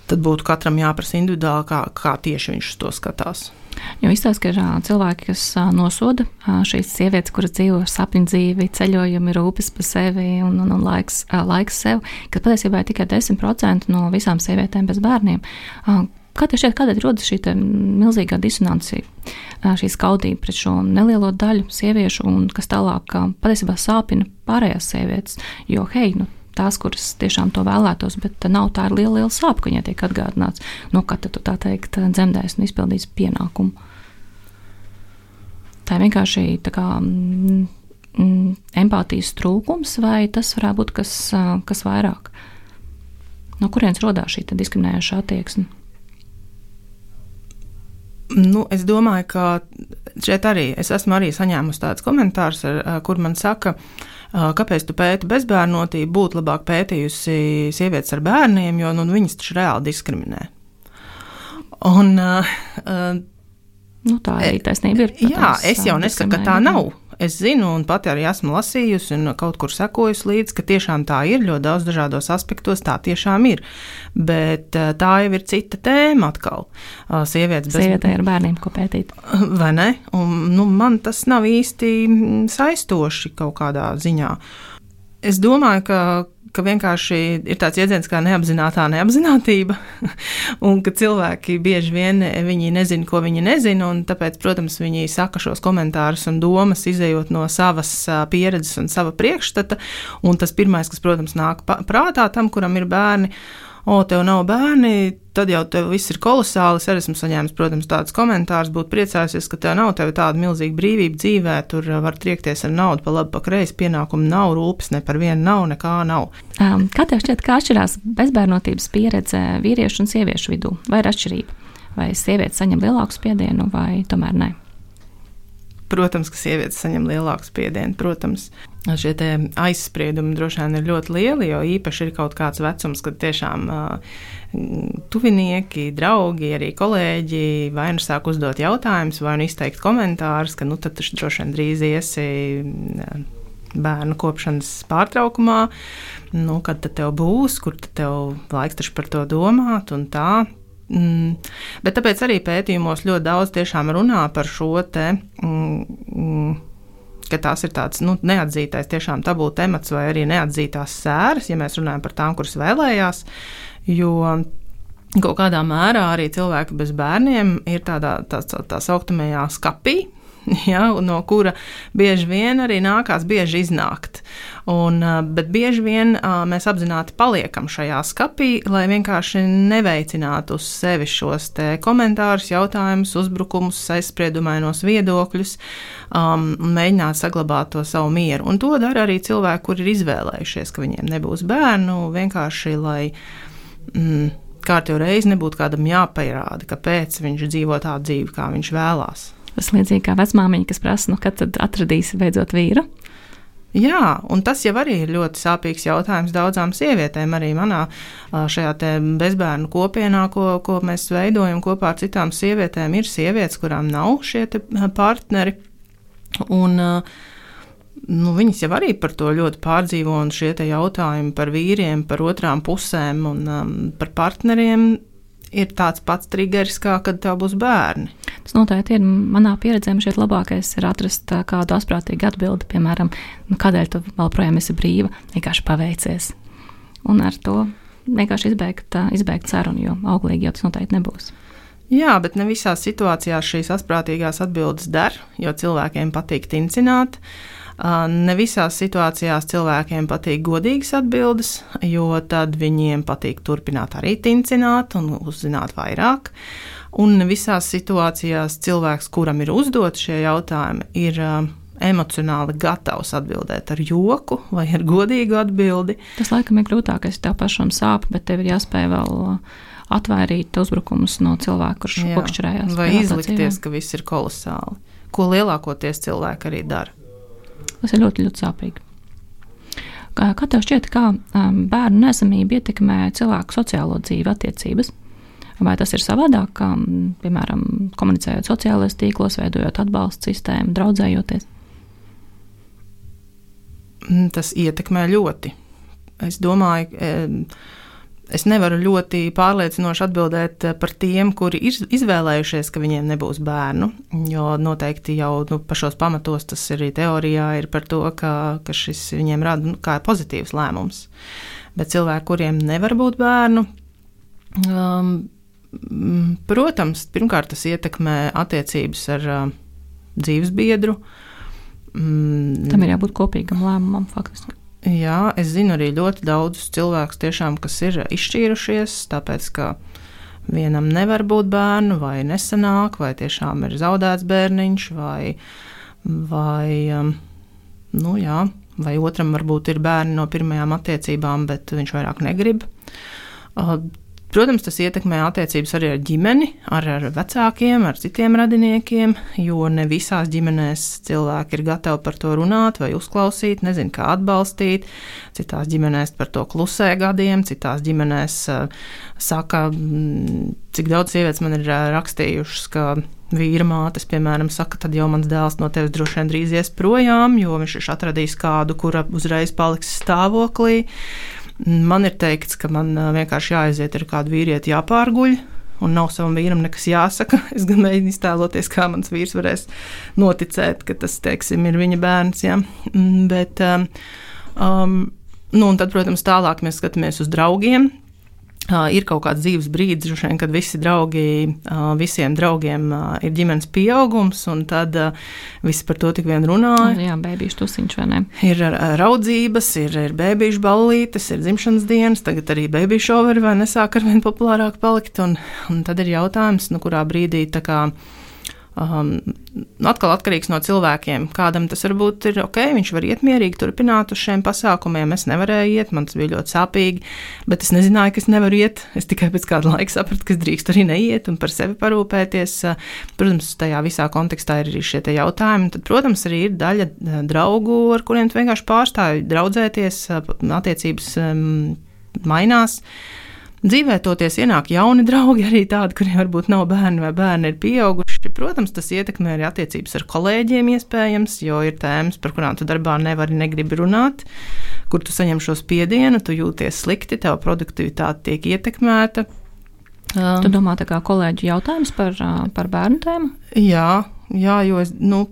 [SPEAKER 4] būtu katram jāprasa individuāli, kā, kā tieši viņš to skatās.
[SPEAKER 3] Jo izstāsta, ka ir cilvēki, kas nosoda šīs sievietes, kuras dzīvo sapņu dzīvi, ceļojumi, rūpes par sevi un, un, un laiks, laiks sev, ka patiesībā ir tikai 10% no visām sievietēm bez bērniem. Kā tev šķiet, kādēļ rodas šī milzīgā disonancija, šī skaudība pret šo nelielo daļu sieviešu, un kas tālāk patiesībā sāpina pārējās sievietes? Jo, hei, nu, tās, kuras tiešām to vēlētos, bet nav tā liela, liela sāpe, ka viņai tiek atgādināts, nu, ka tu tā teikt dzemdēs un izpildīs pienākumu. Tā ir vienkārši tā kā, mm, mm, empātijas trūkums, vai tas varētu būt kas, kas vairāk? No kurienes radās šī diskriminējoša attieksme?
[SPEAKER 4] Nu, es domāju, ka šeit arī es esmu arī saņēmusi tādus komentārus, ar, kur man saka, kāpēc tu pēti bezbērnotību, būtu labāk pētījusi sievietes ar bērniem, jo nu, viņas taču reāli diskriminē. Un, uh,
[SPEAKER 3] nu, tā arī taisnība ir.
[SPEAKER 4] Protams, jā, es jau nesaku, ka tā nav. Es zinu, un pat arī esmu lasījusi, un kaut kur sekojusi līdzi, ka tiešām tā ir ļoti daudz dažādos aspektos. Tā tiešām ir. Bet eh, tā jau ir cita tēma atkal. Eh, sievietes
[SPEAKER 3] bez... Sievietē ar bērniem, ko pētīt.
[SPEAKER 4] Vai ne? Un, nu, man tas nav īsti mm, saistoši kaut kādā ziņā. Es domāju, ka ka vienkārši ir tāds jēdziens kā neapzināta neapzinātība, un ka cilvēki bieži vien viņi nezina, ko viņi nezina, un tāpēc, protams, viņi saka šos komentārus un domas, izējot no savas pieredzes un sava priekšstata, un tas pirmais, kas, protams, nāk prātā tam, kuram ir bērni, o, tev nav bērni, tad jau tev viss ir kolosāli. Es arī esmu saņēmis, protams, tādus komentārus, būtu priecājusies, ka tev nav tev tāda milzīga brīvība dzīvē, tur var triekties ar naudu pa labi, pa kreisi, pienākumu nav, rūpes ne par vienu nav, nekā nav.
[SPEAKER 3] Um, kā tev šķiet, kā atšķirās bezbērnotības pieredze vīriešu un sieviešu vidū? Vai ir atšķirība? Vai sieviete saņem lielāku spiedienu vai tomēr ne?
[SPEAKER 4] Protams, ka sievietes saņem lielāku spiedienu. Protams, šie aizspriedumi droši vien ir ļoti lieli, jo īpaši ir kaut kāds vecums, kad tiešām uh, tuvinieki, draugi, arī kolēģi vai nu sāk uzdot jautājumus, vai nu izteikt komentārus, ka nu tad tu droši vien drīz iesi. Bērnu kopšanas pārtraukumā, nu, kad tev būs, kur tev laiks taču par to domāt, un tā. Mm, bet tāpēc arī pētījumos ļoti daudz tiešām runā par šo te. Mm, mm, ka tās ir tāds nu, neatzītais, tiešām tabū temats vai arī neatzītās sēras, ja mēs runājam par tām, kuras vēlējās. Jo kaut kādā mērā arī cilvēki bez bērniem ir tādā tā, tā, tā sauktamajā skapī, ja, no kura bieži vien arī nākās bieži iznākt. Un, bet bieži vien mēs apzināti paliekam šajā skapī, lai vienkārši neveicinātu uz sevi šos komentārus, jautājumus, uzbrukumus, aizspriedumainos viedokļus, um, mēģināt saglabāt to savu mieru. Un to dara arī cilvēki, kuri ir izvēlējušies, ka viņiem nebūs bērnu, vienkārši lai. Mm, kārtīgi reizi nebūtu kādam jāpierāda, kāpēc viņš dzīvo tādu dzīvi, kā viņš vēlās.
[SPEAKER 3] Tas līdzīgi kā vecmāmiņa, kas prasa, nu, kad tad atradīsi beidzot vīru.
[SPEAKER 4] Jā, un tas jau arī ir ļoti sāpīgs jautājums daudzām sievietēm. Arī manā šajā bezbērnu kopienā, ko, ko mēs veidojam kopā ar citām sievietēm, ir sievietes, kurām nav šie partneri. Un, nu, viņas jau arī par to ļoti pārdzīvo, un šie jautājumi par vīriem, par otrām pusēm un um, par partneriem ir tāds pats triggers, kā kad tev būs bērni.
[SPEAKER 3] Tas noteikti ir. Manā pieredzē šeit labākais ir atrast kādu asprātīgu atbildi, piemēram, nu, kādēļ tu joprojām esi brīva, vienkārši paveicies. Un ar to vienkārši izbeigt, izbeigt sarunu, jo auglīgi jau tas noteikti nebūs.
[SPEAKER 4] Jā, bet ne visās situācijās šīs asprātīgās atbildes der, jo cilvēkiem patīk tincināt. Uh, Ne visās situācijās cilvēkiem patīk godīgas atbildes, jo tad viņiem patīk turpināt arī tincināt un uzzināt vairāk. Un ne visās situācijās cilvēks, kuram ir uzdot šie jautājumi, ir emocionāli gatavs atbildēt ar joku vai ar godīgu atbildi.
[SPEAKER 3] Tas laikam ir grūtākais. Tev pašam sāp, bet tev ir jāspēj vēl atvairīt uzbrukumus no cilvēka, kurš pokšķerējās.
[SPEAKER 4] Vai izlikties, ka viss ir kolosāli, ko lielākoties cilvēki arī dara.
[SPEAKER 3] Tas ir ļoti, ļoti sāpīgi. Kā tev šķiet, kā um, bērnu nesamība ietekmē cilvēku sociālo dzīvi, attiecības? Vai tas ir savādāk, kā, piemēram, komunicējot sociālajos tīklos, veidojot atbalstu sistēmu, draudzējoties?
[SPEAKER 4] Mm, tas ietekmē ļoti. Es domāju, ka Es nevaru ļoti pārliecinoši atbildēt eh, par tiem, kuri ir izvēlējušies, ka viņiem nebūs bērnu. Jo noteikti jau nu, pašos pamatos tas arī teorijā ir par to, ka, ka šis viņiem rada nu, pozitīvs lēmums. Bet cilvēki, kuriem nevar būt bērnu, um, protams, pirmkārt tas ietekmē attiecības ar uh, dzīves biedru.
[SPEAKER 3] Mm. Tam ir jābūt kopīgam lēmumam, faktiski.
[SPEAKER 4] Jā, es zinu arī ļoti daudzus cilvēkus, tiešām, kas ir izšķīrušies, tāpēc ka vienam nevar būt bērnu, vai nesanāk, vai tiešām ir zaudēts bērniņš, vai vai, um, nu, jā, vai otram varbūt ir bērni no pirmajām attiecībām, bet viņš vairāk negrib. Protams, tas ietekmē attiecības arī ar ģimeni, ar, ar vecākiem, ar citiem radiniekiem, jo ne visās ģimenēs cilvēki ir gatavi par to runāt vai uzklausīt, nezinu, kā atbalstīt. Citās ģimenēs par to klusē gadiem, citās ģimenēs uh, saka, mm, cik daudz sievietes man ir uh, rakstījušas, ka vīra mātes, piemēram, saka, tad jau mans dēls no tevis droši vien drīz ies projām, jo viņš ir atradījis kādu, kura uzreiz paliks stāvoklī. Man ir teikts, ka man vienkārši jāaiziet ar kādu vīrieti, jāpārguļ. Un nav savam vīram nekas jāsaka. Es gan mēģinu iztēloties, kā mans vīrs varēs noticēt, ka tas, teiksim, ir viņa bērns. Ja? Mm, bet, um, nu, tad, protams, tālāk mēs skatāmies uz draugiem. Uh, ir kaut kāds dzīves brīdis, šodien, kad visi draugi, uh, visiem draugiem uh, ir ģimenes pieaugums, un tad visi par to tik vien runā.
[SPEAKER 3] Jā, bērnīšu tusiņš vai ne?
[SPEAKER 4] Ir raudzības, ir, ir bērnīšu ballītes, ir dzimšanas dienas, tagad arī bērnīšu overi vai nesāk ar vien populārāk palikt, un, un tad ir jautājums, nu, kurā brīdī tā kā Um, atkal atkarīgs no cilvēkiem. Kādam tas varbūt ir ok, viņš var iet mierīgi, turpināt uz šiem pasākumiem. Es nevarēju iet, man tas bija ļoti sāpīgi, bet es nezināju, ka es nevaru iet. Es tikai pēc kāda laika sapratu, ka es drīkstu arī neiet un par sevi parūpēties. Protams, tajā visā kontekstā ir arī šie jautājumi. Tad, protams, arī ir daļa eh, draugu, ar kuriem vienkārši pārstāvi draudzēties, attiecības um, mainās. Dzīvē toties ienāk jauni draugi, arī tādi, kuriem varbūt nav bērni vai bērni ir pieauguši. Protams, tas ietekmē arī attiecības ar kolēģiem, iespējams, jo ir tēmas, par kurām tu darbā nevari, negribi runāt, kur tu saņem šo spiedienu, tu jūties slikti, tava produktivitāte tiek ietekmēta.
[SPEAKER 3] Um, tu domā, tā kā kolēģi jautājums par, par bērnu tēmu?
[SPEAKER 4] Jā, jā jo es, nu,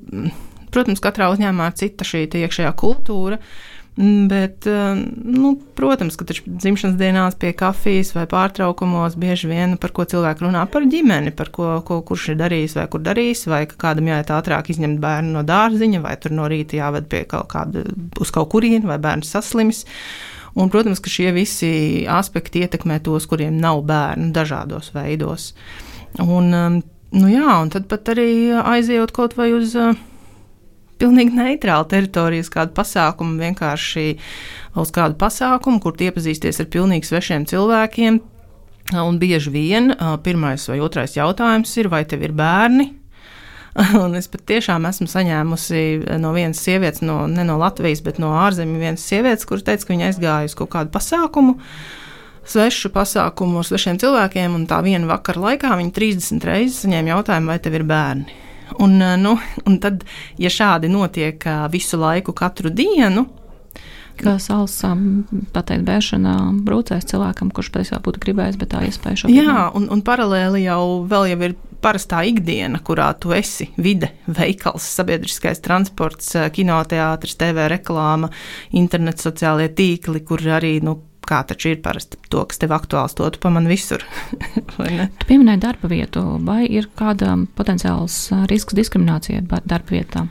[SPEAKER 4] protams, katrā uzņēmumā ir cita šī iekšējā kultūra. Uh, bet, eh, nu, protams, ka dzimšanas dienās pie kafijas vai pārtraukumos bieži vien par ko cilvēki runā par ģimeni, par ko, ko kurš ir darījis vai kur darījis, vai ka kādam jāiet ātrāk izņemt bērnu no dārziņa, vai tur no rīta jāved pie kaut kāda uz kaut kurienu, vai bērns saslims. Un, protams, ka šie visi aspekti ietekmē tos, kuriem nav bērnu dažādos veidos. Un, um, nu jā, un tad pat arī aizejot kaut vai uz uh, pilnīgi neitrāla teritorija uz kādu pasākumu, vienkārši uz kādu pasākumu, kur iepazīsties ar pilnīgi svešiem cilvēkiem. Un bieži vien pirmais vai otrais jautājums ir, vai tev ir bērni? Un es patiešām esmu saņēmusi no vienas sievietes, no, ne no Latvijas, bet no ārzemju vienas sievietes, kuras teica, ka viņa aizgāja uz kaut kādu pasākumu, svešu pasākumu ar svešiem cilvēkiem, un tā viena vakara laikā viņa 30 reizes saņēma jautājumu, vai tev ir bērni. Un, eh, nu, un tad, ja šādi notiek eh, visu laiku, katru dienu,
[SPEAKER 3] ka saules pateikt, bēršana brūcēs cilvēkam, kurš patiesībā būtu gribējis, bet tā iespēja šobrīd.
[SPEAKER 4] Jā, un, un paralēli jau vēl jau ir parastā ikdiena, kurā tu esi vide, veikals, sabiedriskais transports, eh, kinoteātris, TV reklāma, internets, sociālie tīkli, kur arī nu, kā taču ir parasti to, kas tev aktuāls, to tu pamani visur.
[SPEAKER 3] tu pieminēji darba vietu, vai ir kāda potenciāls risks diskriminācijai darba vietā?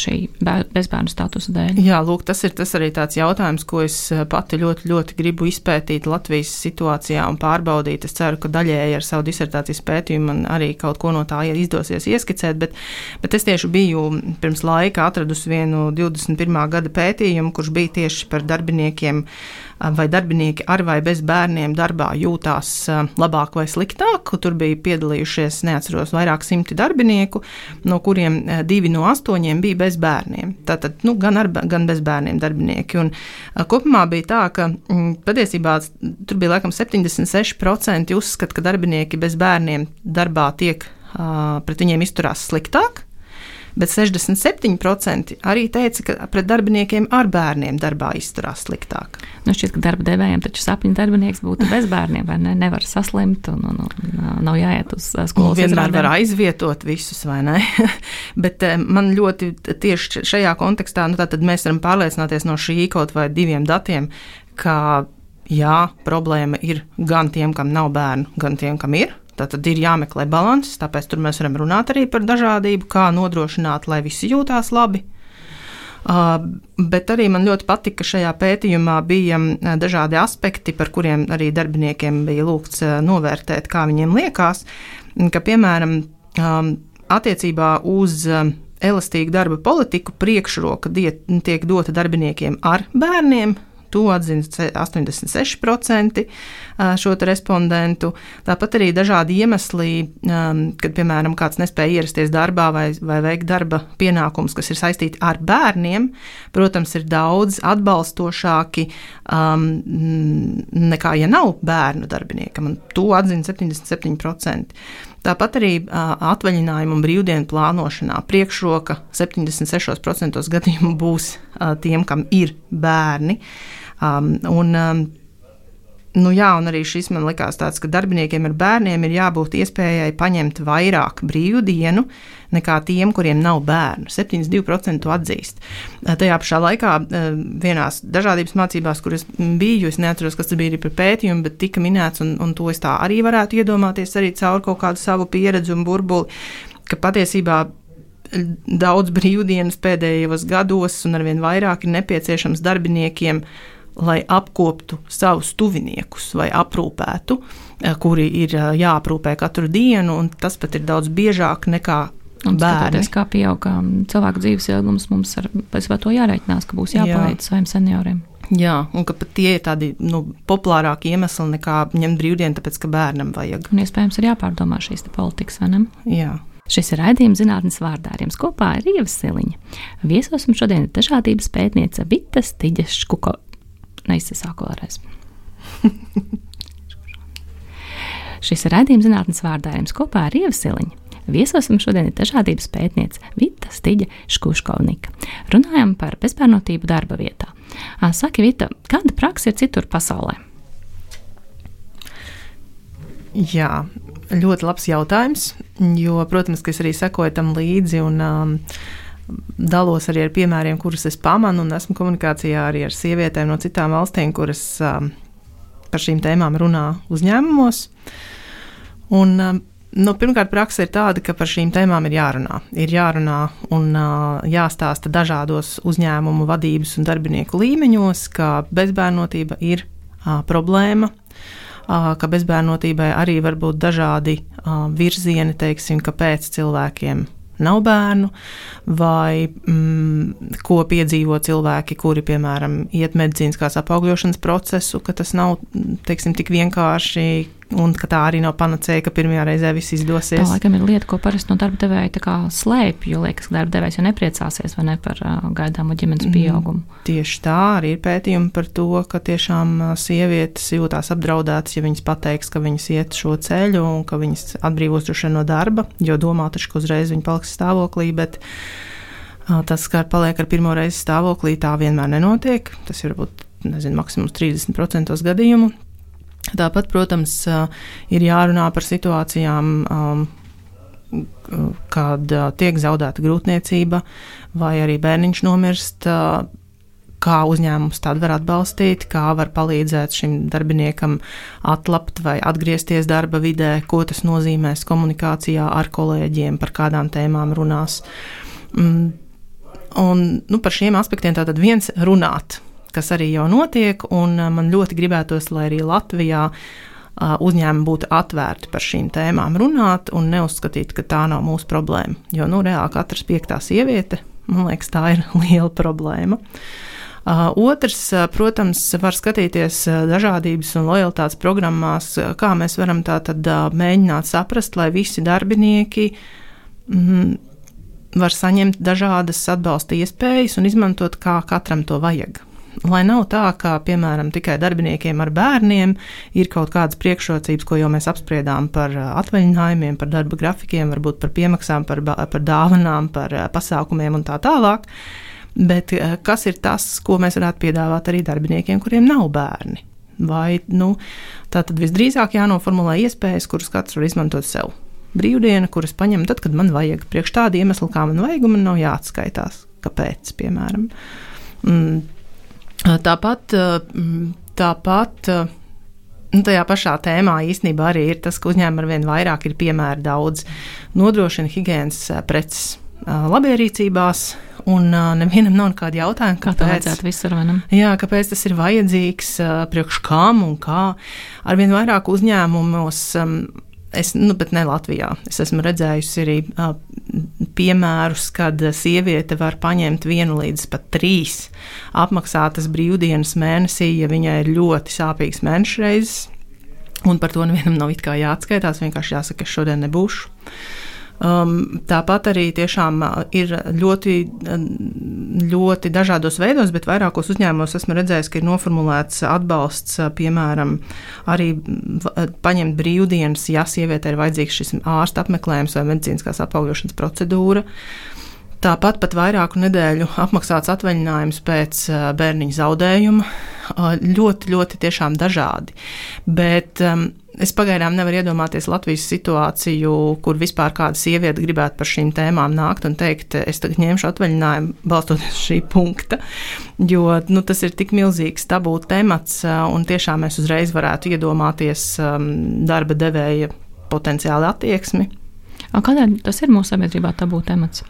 [SPEAKER 3] šī bezbērnu statusa dēļ?
[SPEAKER 4] Jā, lūk, tas ir tas arī tāds jautājums, ko es pati ļoti, ļoti gribu izpētīt Latvijas situācijā un pārbaudīt. Es ceru, ka daļēji ar savu disertācijas pētījumu man arī kaut ko no tā izdosies ieskicēt, bet, bet es tieši biju pirms laika atradusi vienu 21. gada pētījumu, kurš bija tieši par darbiniekiem vai darbinieki ar vai bez bērniem darbā jūtās labāk vai sliktāk. Tur bija piedalījušies, neatceros, vairāk simti darbinieku, no kuriem divi no astoņiem bija bez bērniem. Tātad nu, gan ar gan bez bērniem darbinieki. Un, kopumā bija tā, ka m, patiesībā tur bija laikam 76% uzskata, ka darbinieki bez bērniem darbā tiek pret viņiem izturās sliktāk bet 67% arī teica, ka pret darbiniekiem ar bērniem darbā izturās sliktāk.
[SPEAKER 3] Nu, šķiet, ka darba devējiem taču sapņu darbinieks būtu bez bērniem, vai ne? Nevar saslimt un, un, un nav jāiet uz skolu.
[SPEAKER 4] Vienmēr var aizvietot visus, vai ne? bet man ļoti tieši šajā kontekstā, nu, tad mēs varam pārliecināties no šī kaut vai diviem datiem, ka jā, problēma ir gan tiem, kam nav bērnu, gan tiem, kam ir. Tad ir jāmeklē līdzsvars, tāpēc tur mēs varam runāt arī par dažādību, kā nodrošināt, lai visi jūtās labi. Uh, bet arī man ļoti patika, ka šajā pētījumā bija dažādi aspekti, par kuriem arī darbiniekiem bija lūgts novērtēt, kā viņiem liekas, ka piemēram um, attiecībā uz elastīgu darba politiku priekšroka tiek dota darbiniekiem ar bērniem, To atzina 86% šo respondentu. Tāpat arī dažādi iemesli, kad, piemēram, kāds nespēja ierasties darbā vai, vai veikt darba pienākumus, kas ir saistīti ar bērniem, protams, ir daudz atbalstošāki um, nekā, ja nav bērnu darbiniekam. To atzina 77%. Tāpat arī atvaļinājuma un brīvdienu plānošanā priekšroka 76% gadījumu būs tiem, kam ir bērni. Um, un, um, Nu jā, un arī šis man likās tāds, ka darbiniekiem ar bērniem ir jābūt iespējai paņemt vairāk brīvdienu nekā tiem, kuriem nav bērnu. 72% atzīst. Tajā pašā laikā vienās dažādības mācībās, kuras biju, es neatceros, kas tas bija arī par pētījumu, bet tika minēts, un, un to es tā arī varētu iedomāties arī caur kaut kādu savu pieredzi un burbuli, ka patiesībā daudz brīvdienas pēdējos gados un arvien vairāk ir nepieciešams darbiniekiem lai apkoptu savus tuviniekus vai aprūpētu, eh, kuri ir eh, jāaprūpē katru dienu, un tas pat ir daudz biežāk nekā bērni.
[SPEAKER 3] Kā pieaug um, cilvēku dzīves ilgums, mums ar to jārēķinās, ka būs jāpalīdz Jā. saviem senioriem.
[SPEAKER 4] Jā, un ka pat tie ir tādi nu, populārāki iemesli nekā ņemt brīvdienu, tāpēc ka bērnam vajag.
[SPEAKER 3] Un iespējams ir jāpārdomā šīs politikas, vai ne?
[SPEAKER 4] Jā.
[SPEAKER 3] Šis ir raidījums zinātnes vārdā ar jums kopā ir Ieva Siliņa. Viesosim šodien dažādības pētniece Vita Stiģes Škuko neizsāku vēlreiz. Šis ir raidījums zinātnes vārdā jums kopā ar Ievasiliņu. Viesosim šodien ir dažādības pētniece Vita Stiģa Škuškovnika. Runājam par bezbērnotību darba vietā. Saki, Vita, kāda praksa ir citur pasaulē?
[SPEAKER 4] Jā, ļoti labs jautājums, jo, protams, es arī sekoju tam līdzi un um, dalos arī ar piemēriem, kurus es pamanu, un esmu komunikācijā arī ar sievietēm no citām valstīm, kuras um, par šīm tēmām runā uzņēmumos. Un, um, Nu, pirmkārt, praksa ir tāda, ka par šīm tēmām ir jārunā. Ir jārunā un uh, jāstāsta dažādos uzņēmumu vadības un darbinieku līmeņos, ka bezbērnotība ir uh, problēma, uh, ka bezbērnotībai arī var būt dažādi uh, virzieni, teiksim, kāpēc cilvēkiem nav bērnu, vai mm, ko piedzīvo cilvēki, kuri, piemēram, iet medicīniskās apaugļošanas procesu, ka tas nav teiksim, tik vienkārši un ka tā arī nav panacēja, ka pirmajā reizē viss izdosies.
[SPEAKER 3] Tā laikam ir lieta, ko parasti no darba devēja slēpj, jo liekas, ka darba devējs jau nepriecāsies vai ne par uh, gaidāmo ģimenes mm, pieaugumu.
[SPEAKER 4] Mm, tieši tā, arī ir pētījumi par to, ka tiešām sievietes jūtās apdraudētas, ja viņas pateiks, ka viņas iet šo ceļu un ka viņas atbrīvos droši no darba, jo domā taču, ka uzreiz viņa paliks stāvoklī, bet tas, ka paliek ar pirmo reizi stāvoklī, tā vienmēr nenotiek. Tas ir varbūt, nezinu, maksimums 30% gadījumu. Tāpat, protams, ir jārunā par situācijām, kad tiek zaudēta grūtniecība vai arī bērniņš nomirst. Kā uzņēmums tādu var atbalstīt, kā var palīdzēt šim darbiniekam atlapt vai atgriezties darba vidē, ko tas nozīmēs komunikācijā ar kolēģiem, par kādām tēmām runās. Mm, un nu, par šiem aspektiem tātad viens runāt, kas arī jau notiek, un uh, man ļoti gribētos, lai arī Latvijā uh, uzņēmumi būtu atvērti par šīm tēmām runāt un neuzskatīt, ka tā nav mūsu problēma. Jo nu, reāli katrs piektā sieviete, man liekas, tā ir liela problēma. Uh, otrs, protams, var skatīties dažādības un lojalitātes programmās, kā mēs varam tā tad mēģināt saprast, lai visi darbinieki mm, var saņemt dažādas atbalsta iespējas un izmantot, kā katram to vajag. Lai nav tā, ka, piemēram, tikai darbiniekiem ar bērniem ir kaut kādas priekšrocības, ko jau mēs apspriedām par uh, atvaļinājumiem, par darba grafikiem, varbūt par piemaksām, par, par dāvanām, par uh, pasākumiem un tā tālāk. Bet uh, kas ir tas, ko mēs varētu piedāvāt arī darbiniekiem, kuriem nav bērni? Vai nu, tā tad visdrīzāk jānoformulē iespējas, kuras katrs var izmantot sev. Brīvdiena, kuras paņem tad, kad man vajag, priekš tāda iemesla, kā man vajag, un man nav jāatskaitās, kāpēc, piemēram. Mm, Tāpat, tāpat nu, tajā pašā tēmā īstenībā arī ir tas, ka uzņēmumi ar vien vairāk ir piemēri daudz, nodrošina higiēnas preces labierīcībās. Un nevienam nav nekāda jautājuma,
[SPEAKER 3] kāpēc, kā visur,
[SPEAKER 4] jā, kāpēc tas ir vajadzīgs, priekš kam un kā. Arvien vairāk uzņēmumos um, Es, nu, bet ne Latvijā. Es esmu redzējusi arī uh, piemērus, kad sieviete var paņemt vienu līdz pat trīs apmaksātas brīvdienas mēnesī, ja viņai ir ļoti sāpīgs mēneša reizes. Un par to nevienam nav jāatskaitās. Vienkārši jāsaka, ka es šodien nebūšu. Um, tāpat arī tiešām uh, ir ļoti, uh, ļoti dažādos veidos, bet vairākos uzņēmumos esmu redzējis, ka ir noformulēts atbalsts, uh, piemēram, arī paņemt brīvdienas, ja sieviete ir vajadzīgs šis ārsta apmeklējums vai medicīniskās apaugļošanas procedūra. Tāpat pat vairāku nedēļu apmaksāts atvaļinājums pēc bērniņa zaudējuma. Ļoti, ļoti dažādi. Bet um, Es pagaidām nevaru iedomāties Latvijas situāciju, kur vispār kāda sieviete gribētu par šīm tēmām nākt un teikt, es tagad ņemšu atvaļinājumu, balstoties uz šī punkta. Jo nu, tas ir tik milzīgs tabū temats, un tiešām mēs uzreiz varētu iedomāties um, darba devēja potenciāli attieksmi.
[SPEAKER 3] Kādēļ tas ir mūsu sabiedrībā tabū temats?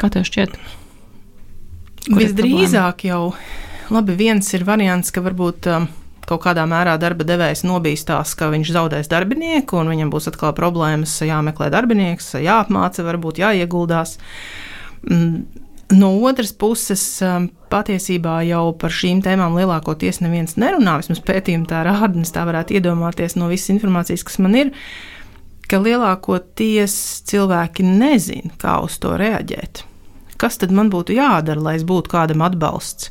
[SPEAKER 3] Kā tev šķiet?
[SPEAKER 4] Kur Visdrīzāk jau, labi, viens ir variants, ka varbūt. Um, kaut kādā mērā darba devējs nobīstās, ka viņš zaudēs darbinieku, un viņam būs atkal problēmas, jāmeklē darbinieks, jāapmāca, varbūt jāieguldās. Mm, no otras puses, um, patiesībā jau par šīm tēmām lielākoties neviens nerunā. Vismaz pētījumi tā rāda, un es tā varētu iedomāties no visas informācijas, kas man ir, ka lielākoties cilvēki nezina, kā uz to reaģēt. Kas tad man būtu jādara, lai es būtu kādam atbalsts?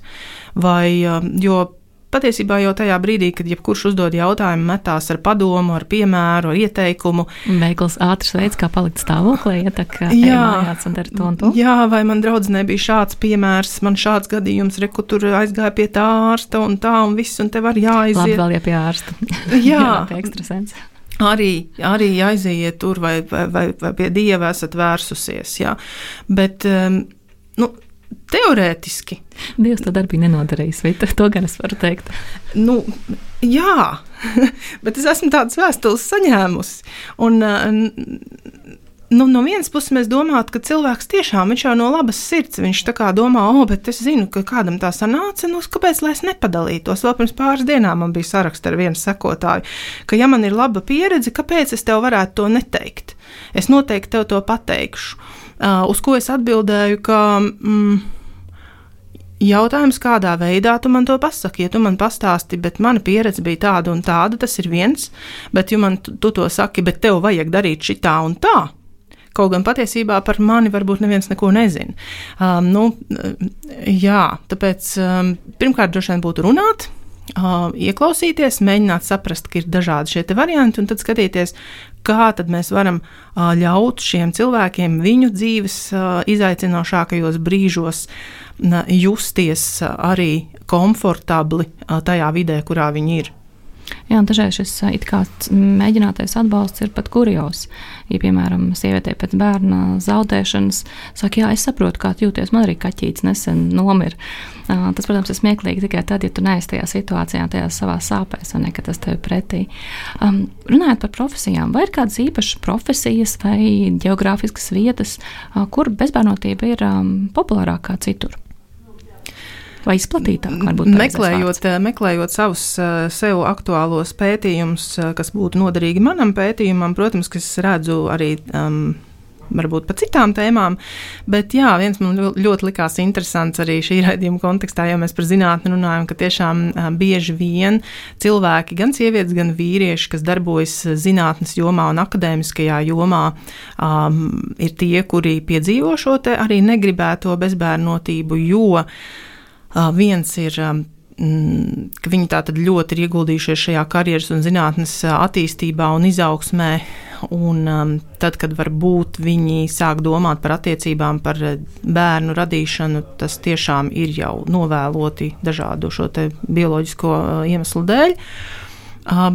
[SPEAKER 4] Vai, um, jo Patiesībā jau tajā brīdī, kad jebkurš uzdod jautājumu, metās ar padomu, ar piemēru, ar ieteikumu.
[SPEAKER 3] Veikls ātrs veids, kā palikt stāvoklī, ja tā kā jā, to un to.
[SPEAKER 4] Jā, vai man draudzenei bija šāds piemērs, man šāds gadījums, reku tur aizgāja pie tā ārsta un tā un viss, un te var jāaiziet.
[SPEAKER 3] Labi, vēl ja pie ārsta.
[SPEAKER 4] Jā.
[SPEAKER 3] pie ekstrasens.
[SPEAKER 4] Arī, arī aiziet tur, vai, vai, vai, vai pie dieva esat vērsusies. Jā. Bet, um, nu, Teorētiski.
[SPEAKER 3] Dievs to darbību nenodarījis, vai to gan es varu teikt?
[SPEAKER 4] Nu, jā, bet es esmu tādas vēstules saņēmusi. Un, nu, no vienas puses mēs domājam, ka cilvēks tiešām jau no labas sirds viņš domā, oh, bet es zinu, ka kādam tā sanāca, nu, kāpēc lai es nepadalītos? Vēl pirms pāris dienām man bija saraksts ar vienu sekotāju, ka, ja man ir laba pieredze, kāpēc es tev varētu to neteikt? Es noteikti tev to pateikšu. Uh, uz ko es atbildēju, ka. Mm, Jautājums, kādā veidā tu man to pasaki, ja tu man pastāsti, bet mana pieredze bija tāda un tāda, tas ir viens, bet ja man tu, to saki, bet tev vajag darīt šitā un tā. Kaut gan patiesībā par mani varbūt neviens neko nezina. Um, nu, jā, tāpēc um, pirmkārt droši vien būtu runāt, uh, ieklausīties, mēģināt saprast, ka ir dažādi šie varianti, un tad skatīties, kā mēs varam uh, ļaut šiem cilvēkiem viņu dzīves uh, izaicinošākajos brīžos uh, justies uh, arī komfortabli uh, tajā vidē, kurā viņi ir.
[SPEAKER 3] Jā, dažreiz šis it kā mēģinātais atbalsts ir pat kurjos. Ja, piemēram, sievietē pēc bērna zaudēšanas saka, jā, es saprotu, kā jūties, man arī kaķītis nesen nomira. Tas, protams, ir smieklīgi tikai tad, ja tu neesi tajā situācijā, tajā savā sāpēs, un ne, ka tas tev ir pretī. Um, runājot par profesijām, vai ir kādas īpašas profesijas vai geogrāfiskas vietas, kur bezbērnotība ir um, populārākā citur? Vai izplatītāk?
[SPEAKER 4] Meklējot, meklējot savus sev aktuālos pētījumus, kas būtu noderīgi manam pētījumam, protams, ka es redzu arī. Um, varbūt par citām tēmām. Bet jā, viens man ļoti likās interesants arī šī raidījuma kontekstā, jo mēs par zinātni runājam, ka tiešām bieži vien cilvēki, gan sievietes, gan vīrieši, kas darbojas zinātnes jomā un akadēmiskajā jomā, um, ir tie, kuri piedzīvo šo arī negribēto bezbērnotību, jo Viens ir mm, ka viņi tātad ļoti ir ieguldījušies šajā karjeras un zinātnes attīstībā un izaugsmē. Un tad, kad varbūt viņi sāk domāt par attiecībām, par bērnu radīšanu, tas tiešām ir jau novēloti dažādu šo bioloģisko uh, iemeslu dēļ.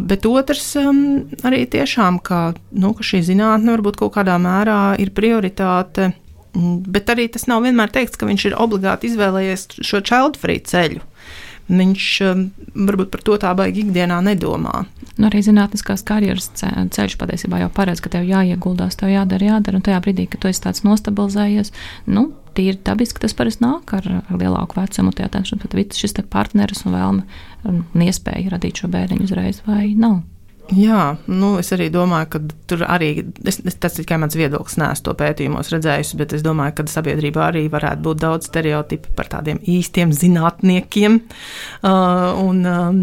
[SPEAKER 4] Bet otrs um, arī tiešām, ka, nu, ka šī zinātne varbūt kaut kādā mērā ir prioritāte Mm, bet arī tas nav vienmēr teikts, ka viņš ir obligāti izvēlējies šo child-free ceļu. Viņš um, varbūt par to tā baigi ikdienā nedomā.
[SPEAKER 3] Nu, arī zinātniskās karjeras ceļš patiesībā jau paredz, ka tev jāieguldās, tev jādara, jādara. Un tajā brīdī, kad tu esi tāds nostabilizējies, nu, tīri dabiski tas parasti nāk ar, lielāku vecumu. Tajā tad šis partneris un vēlme un iespēja radīt šo bērniņu uzreiz vai nav.
[SPEAKER 4] Jā, nu, es arī domāju, ka tur arī es, tas ir tikai mans viedoklis. Nē, es to pētījumos redzējusi, bet es domāju, ka sabiedrībā arī varētu būt daudz stereotipu par tādiem īstiem zinātniekiem. Uh, un, um,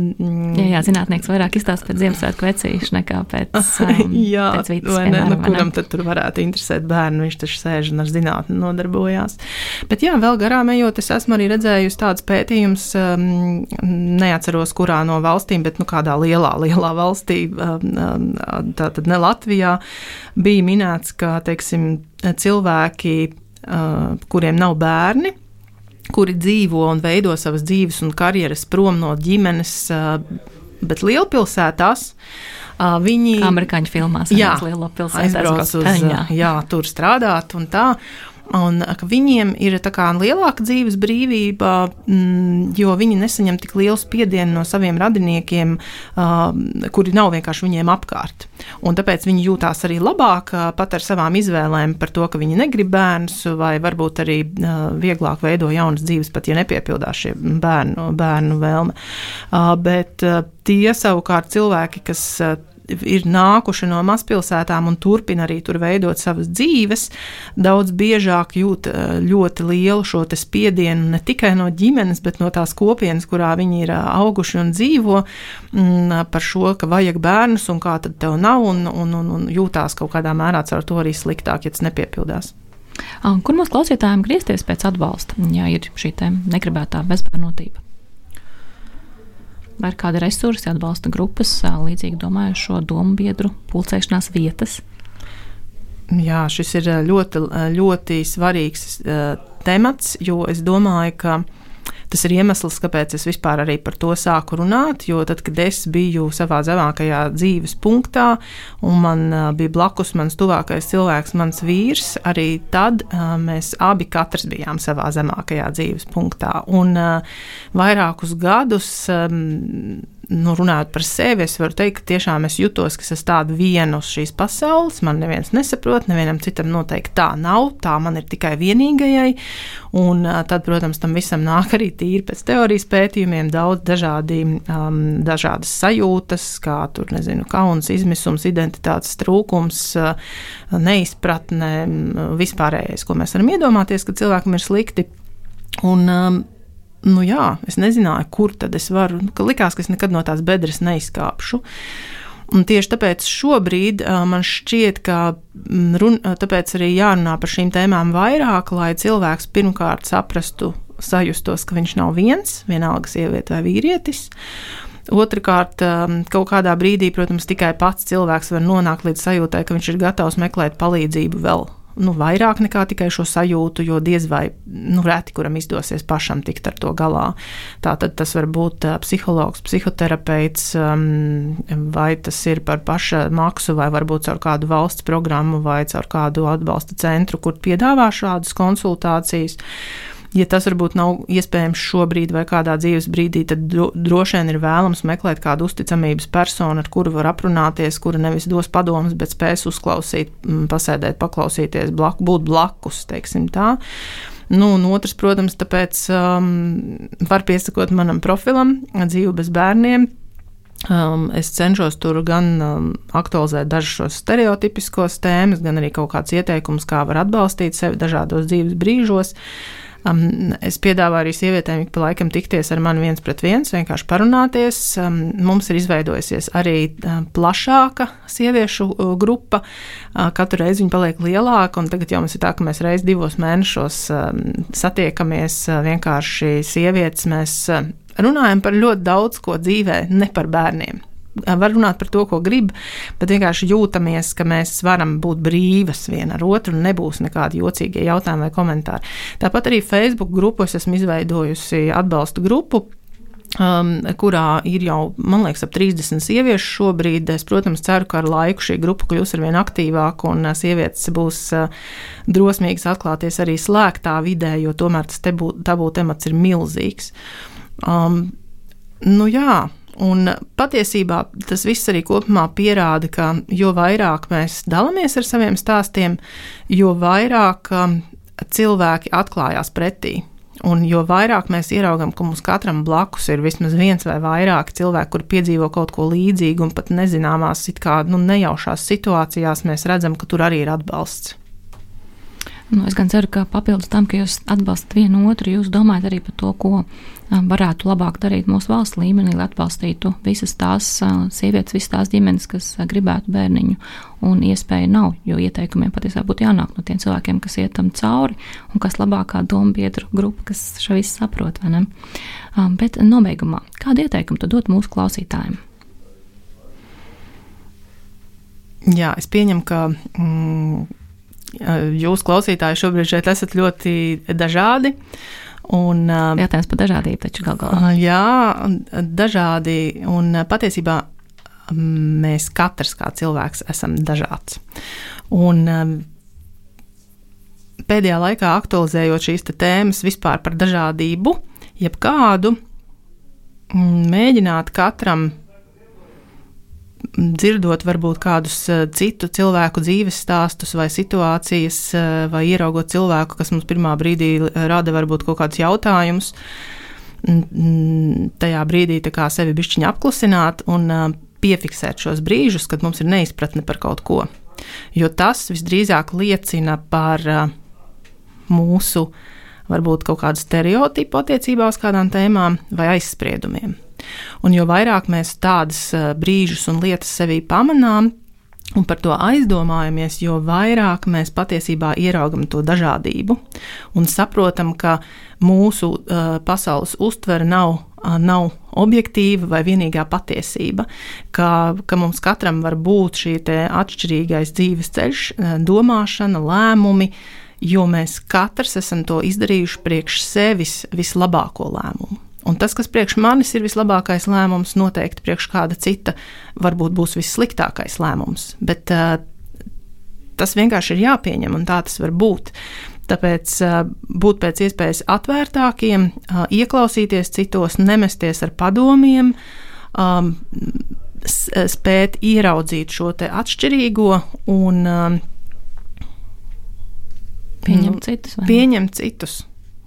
[SPEAKER 3] jā, jā, zinātnieks vairāk izstāsta pēc Ziemassvētku vecīšu nekā pēc, um,
[SPEAKER 4] jā,
[SPEAKER 3] pēc vītas.
[SPEAKER 4] Vai ne, nu, kuram tad tur varētu interesēt bērnu, viņš taču sēž un ar zinātni nodarbojās. Bet jā, vēl garām ejot, es esmu arī redzējusi tāds pētījums, um, neatceros kurā no valstīm, bet nu kādā lielā, lielā valstī tātad ne Latvijā, bija minēts, ka teiksim, cilvēki, uh, kuriem nav bērni, kuri dzīvo un veido savas dzīves un karjeras prom no ģimenes, uh, bet lielpilsētās. Uh, viņi
[SPEAKER 3] amerikāņu filmās
[SPEAKER 4] jā,
[SPEAKER 3] aizbrauc
[SPEAKER 4] uz, jā, tur strādāt un tā. Un ka viņiem ir lielāka dzīves brīvība, mm, jo viņi nesaņem tik lielu spiedienu no saviem radiniekiem, uh, kuri nav vienkārši viņiem apkārt. Un tāpēc viņi jūtās arī labāk uh, pat ar savām izvēlēm par to, ka viņi negrib bērnus, vai varbūt arī uh, vieglāk veido jaunas dzīves, pat ja nepiepildās šie bērnu, bērnu vēlme. Bet tie savukārt cilvēki, kas ir nākuši no mazpilsētām un turpina arī tur veidot savas dzīves, daudz biežāk jūt eh, ļoti lielu šo spiedienu ne tikai no ģimenes, bet no tās kopienas, kurā viņi ir eh, auguši un dzīvo, mm, par šo, ka vajag bērnus un kā tad tev nav, un, un, un, un jūtās kaut kādā mērā ar to arī sliktāk, ja tas nepiepildās.
[SPEAKER 3] Kur mūsu klausītājiem griezties pēc atbalsta, ja ir šī negribētā bezbērnotība? Vai ir kādi resursi, atbalsta grupas, līdzīgi domājušo domu biedru pulcēšanās vietas?
[SPEAKER 4] Jā, šis ir ļoti, ļoti svarīgs uh, temats, jo es domāju, ka Tas ir iemesls, kāpēc es vispār arī par to sāku runāt, jo tad, kad es biju savā zemākajā dzīves punktā, un man bija blakus mans tuvākais cilvēks, mans vīrs, arī tad mēs abi katrs bijām savā zemākajā dzīves punktā. Un vairākus gadus nu, runājot par sevi, es varu teikt, ka tiešām es jutos, ka es esmu tāda viena uz šīs pasaules. Man neviens nesaprot, nevienam citam noteikti tā nav. Tā man ir tikai vienīgajai. Un tad, protams, tam visam nāk arī tīri pēc teorijas pētījumiem daudz dažādi, um, dažādas sajūtas, kā tur, nezinu, kauns, izmisums, identitātes trūkums, neizpratne, vispārējais, ko mēs varam iedomāties, ka cilvēkam ir slikti. Un, um, nu jā, es nezināju, kur tad es varu. Ka likās, ka es nekad no tās bedres neizkāpšu. Un tieši tāpēc šobrīd man šķiet, ka run, tāpēc arī jārunā par šīm tēmām vairāk, lai cilvēks pirmkārt saprastu, sajustos, ka viņš nav viens, vienalga sieviete vai vīrietis. Otrakārt, kaut kādā brīdī, protams, tikai pats cilvēks var nonākt līdz sajūtai, ka viņš ir gatavs meklēt palīdzību vēl nu, vairāk nekā tikai šo sajūtu, jo diez vai nu, reti kuram izdosies pašam tikt ar to galā. Tātad tas var būt psihologs, psihoterapeits, vai tas ir par paša maksu, vai varbūt caur kādu valsts programmu, vai caur kādu atbalsta centru, kur piedāvā šādas konsultācijas. Ja tas varbūt nav iespējams šobrīd vai kādā dzīves brīdī, tad droši vien ir vēlams meklēt kādu uzticamības personu, ar kuru var aprunāties, kura nevis dos padomus, bet spēs uzklausīt, pasēdēt, paklausīties, blaku, būt blakus, teiksim tā. Nu, un otrs, protams, tāpēc um, var piesakot manam profilam, dzīve bez bērniem. Um, es cenšos tur gan um, aktualizēt dažus šos stereotipiskos tēmas, gan arī kaut kāds ieteikums, kā var atbalstīt sevi dažādos dzīves brīžos. Uh, Um, es piedāvāju arī sievietēm ik pa laikam tikties ar mani viens pret viens, vienkārši parunāties. Um, mums ir izveidojusies arī plašāka sieviešu grupa. Uh, katru reizi viņa paliek lielāka, un tagad jau mums ir tā, ka mēs reiz divos mēnešos um, satiekamies uh, vienkārši sievietes. Mēs uh, runājam par ļoti daudz ko dzīvē, ne par bērniem var runāt par to, ko grib, bet vienkārši jūtamies, ka mēs varam būt brīvas viena ar otru un nebūs nekādi jocīgie jautājumi vai komentāri. Tāpat arī Facebook grupu es esmu izveidojusi atbalstu grupu. Um, kurā ir jau, man liekas, ap 30 sieviešu šobrīd. Es, protams, ceru, ka ar laiku šī grupa kļūs ar vien aktīvāka un sievietes būs uh, drosmīgas atklāties arī slēgtā vidē, jo tomēr tas tabū temats ir milzīgs. Um, nu jā, Un patiesībā tas viss arī kopumā pierāda, ka jo vairāk mēs dalāmies ar saviem stāstiem, jo vairāk um, cilvēki atklājās pretī. Un jo vairāk mēs ieraugām, ka mums katram blakus ir vismaz viens vai vairāk cilvēki, kur piedzīvo kaut ko līdzīgu, un pat nezināmās, kā nu, nejaušās situācijās, mēs redzam, ka tur arī ir atbalsts.
[SPEAKER 3] Nu, es gan ceru, ka papildus tam, ka jūs atbalstat vienu otru, jūs domājat arī par to, ko varētu labāk darīt mūsu valsts līmenī, lai atbalstītu visas tās sievietes, visas tās ģimenes, kas gribētu bērniņu, un iespēja nav, jo ieteikumiem patiesībā būtu jānāk no tiem cilvēkiem, kas iet tam cauri, un kas labākā domu biedru grupa, kas šo visu saprot? Bet nobeigumā, kādu ieteikumu tu dot mūsu klausītājiem?
[SPEAKER 4] Jā, es pieņemu, ka mm, jūs klausītāji šobrīd šeit esat ļoti dažādi. Un,
[SPEAKER 3] Jautājums par dažādību, taču gal galā.
[SPEAKER 4] Jā, dažādi. Un patiesībā mēs katrs kā cilvēks esam dažāds. Un pēdējā laikā aktualizējot šīs tēmas vispār par dažādību, jebkādu, mēģināt katram dzirdot varbūt kādus eh, citu cilvēku dzīves stāstus vai situācijas, eh, vai ieraugot cilvēku, kas mums pirmā brīdī rada varbūt kaut kādus jautājumus, tajā brīdī sevi bišķiņa apklusināt un eh, piefiksēt šos brīžus, kad mums ir neizpratne par kaut ko. Jo tas visdrīzāk liecina par mūsu varbūt kaut kādu stereotipu attiecībā uz kādām tēmām vai aizspriedumiem. Un jo vairāk mēs tādas brīžus un lietas sevī pamanām, un par to aizdomājamies, jo vairāk mēs patiesībā ieraugam to dažādību un saprotam, ka mūsu uh, pasaules uztvere nav, uh, nav objektīva vai vienīgā patiesība, ka, ka mums katram var būt šī atšķirīgais dzīves ceļš, uh, domāšana, lēmumi, jo mēs katrs esam to izdarījuši priekš sevis vislabāko lēmumu. Un tas, kas priekš manis ir vislabākais lēmums, noteikti priekš kāda cita varbūt būs vissliktākais lēmums. Bet uh, tas vienkārši ir jāpieņem, un tā tas var būt. Tāpēc uh, būt pēc iespējas atvērtākiem, uh, ieklausīties citos, nemesties ar padomiem, um, spēt ieraudzīt šo atšķirīgo un um,
[SPEAKER 3] pieņemt citus.
[SPEAKER 4] Pieņemt citus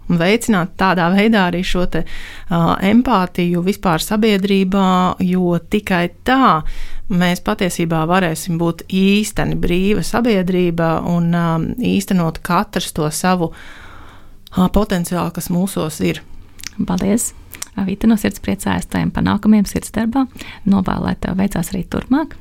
[SPEAKER 4] un veicināt tādā veidā arī šo te, uh, empātiju vispār sabiedrībā, jo tikai tā mēs patiesībā varēsim būt īsteni brīva sabiedrība un um, īstenot katrs to savu uh, potenciālu, kas mūsos ir.
[SPEAKER 3] Paldies! Vita no sirds priecājas tajiem panākumiem sirds darbā, novēlēt tev veicās arī turpmāk.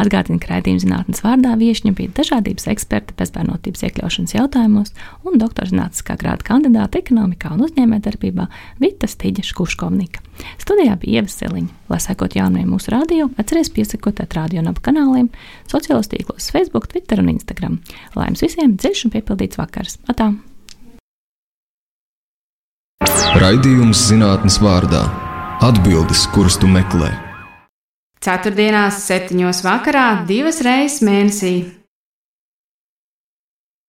[SPEAKER 3] Atgādina, ka raidījuma zinātnes vārdā viešņa bija dažādības eksperta bezbērnotības iekļaušanas jautājumos un doktorzinātniskā grāda kandidāta ekonomikā un uzņēmējdarbībā Vita Stīģa Škuškovnika. Studijā bija Ieva Seliņa. Lai sekot jaunajiem mūsu radio, atceries piesakot radio un ap kanāliem, sociālos tīklos, Facebook, Twitter un Instagram. Lai jums visiem dziļš un piepildīts vakars! Atā!
[SPEAKER 1] Raidījums zinātnes vārdā - atbildes, kuras tu meklē.
[SPEAKER 2] Ceturtdienās, septiņos vakarā, divas reizes mēnesī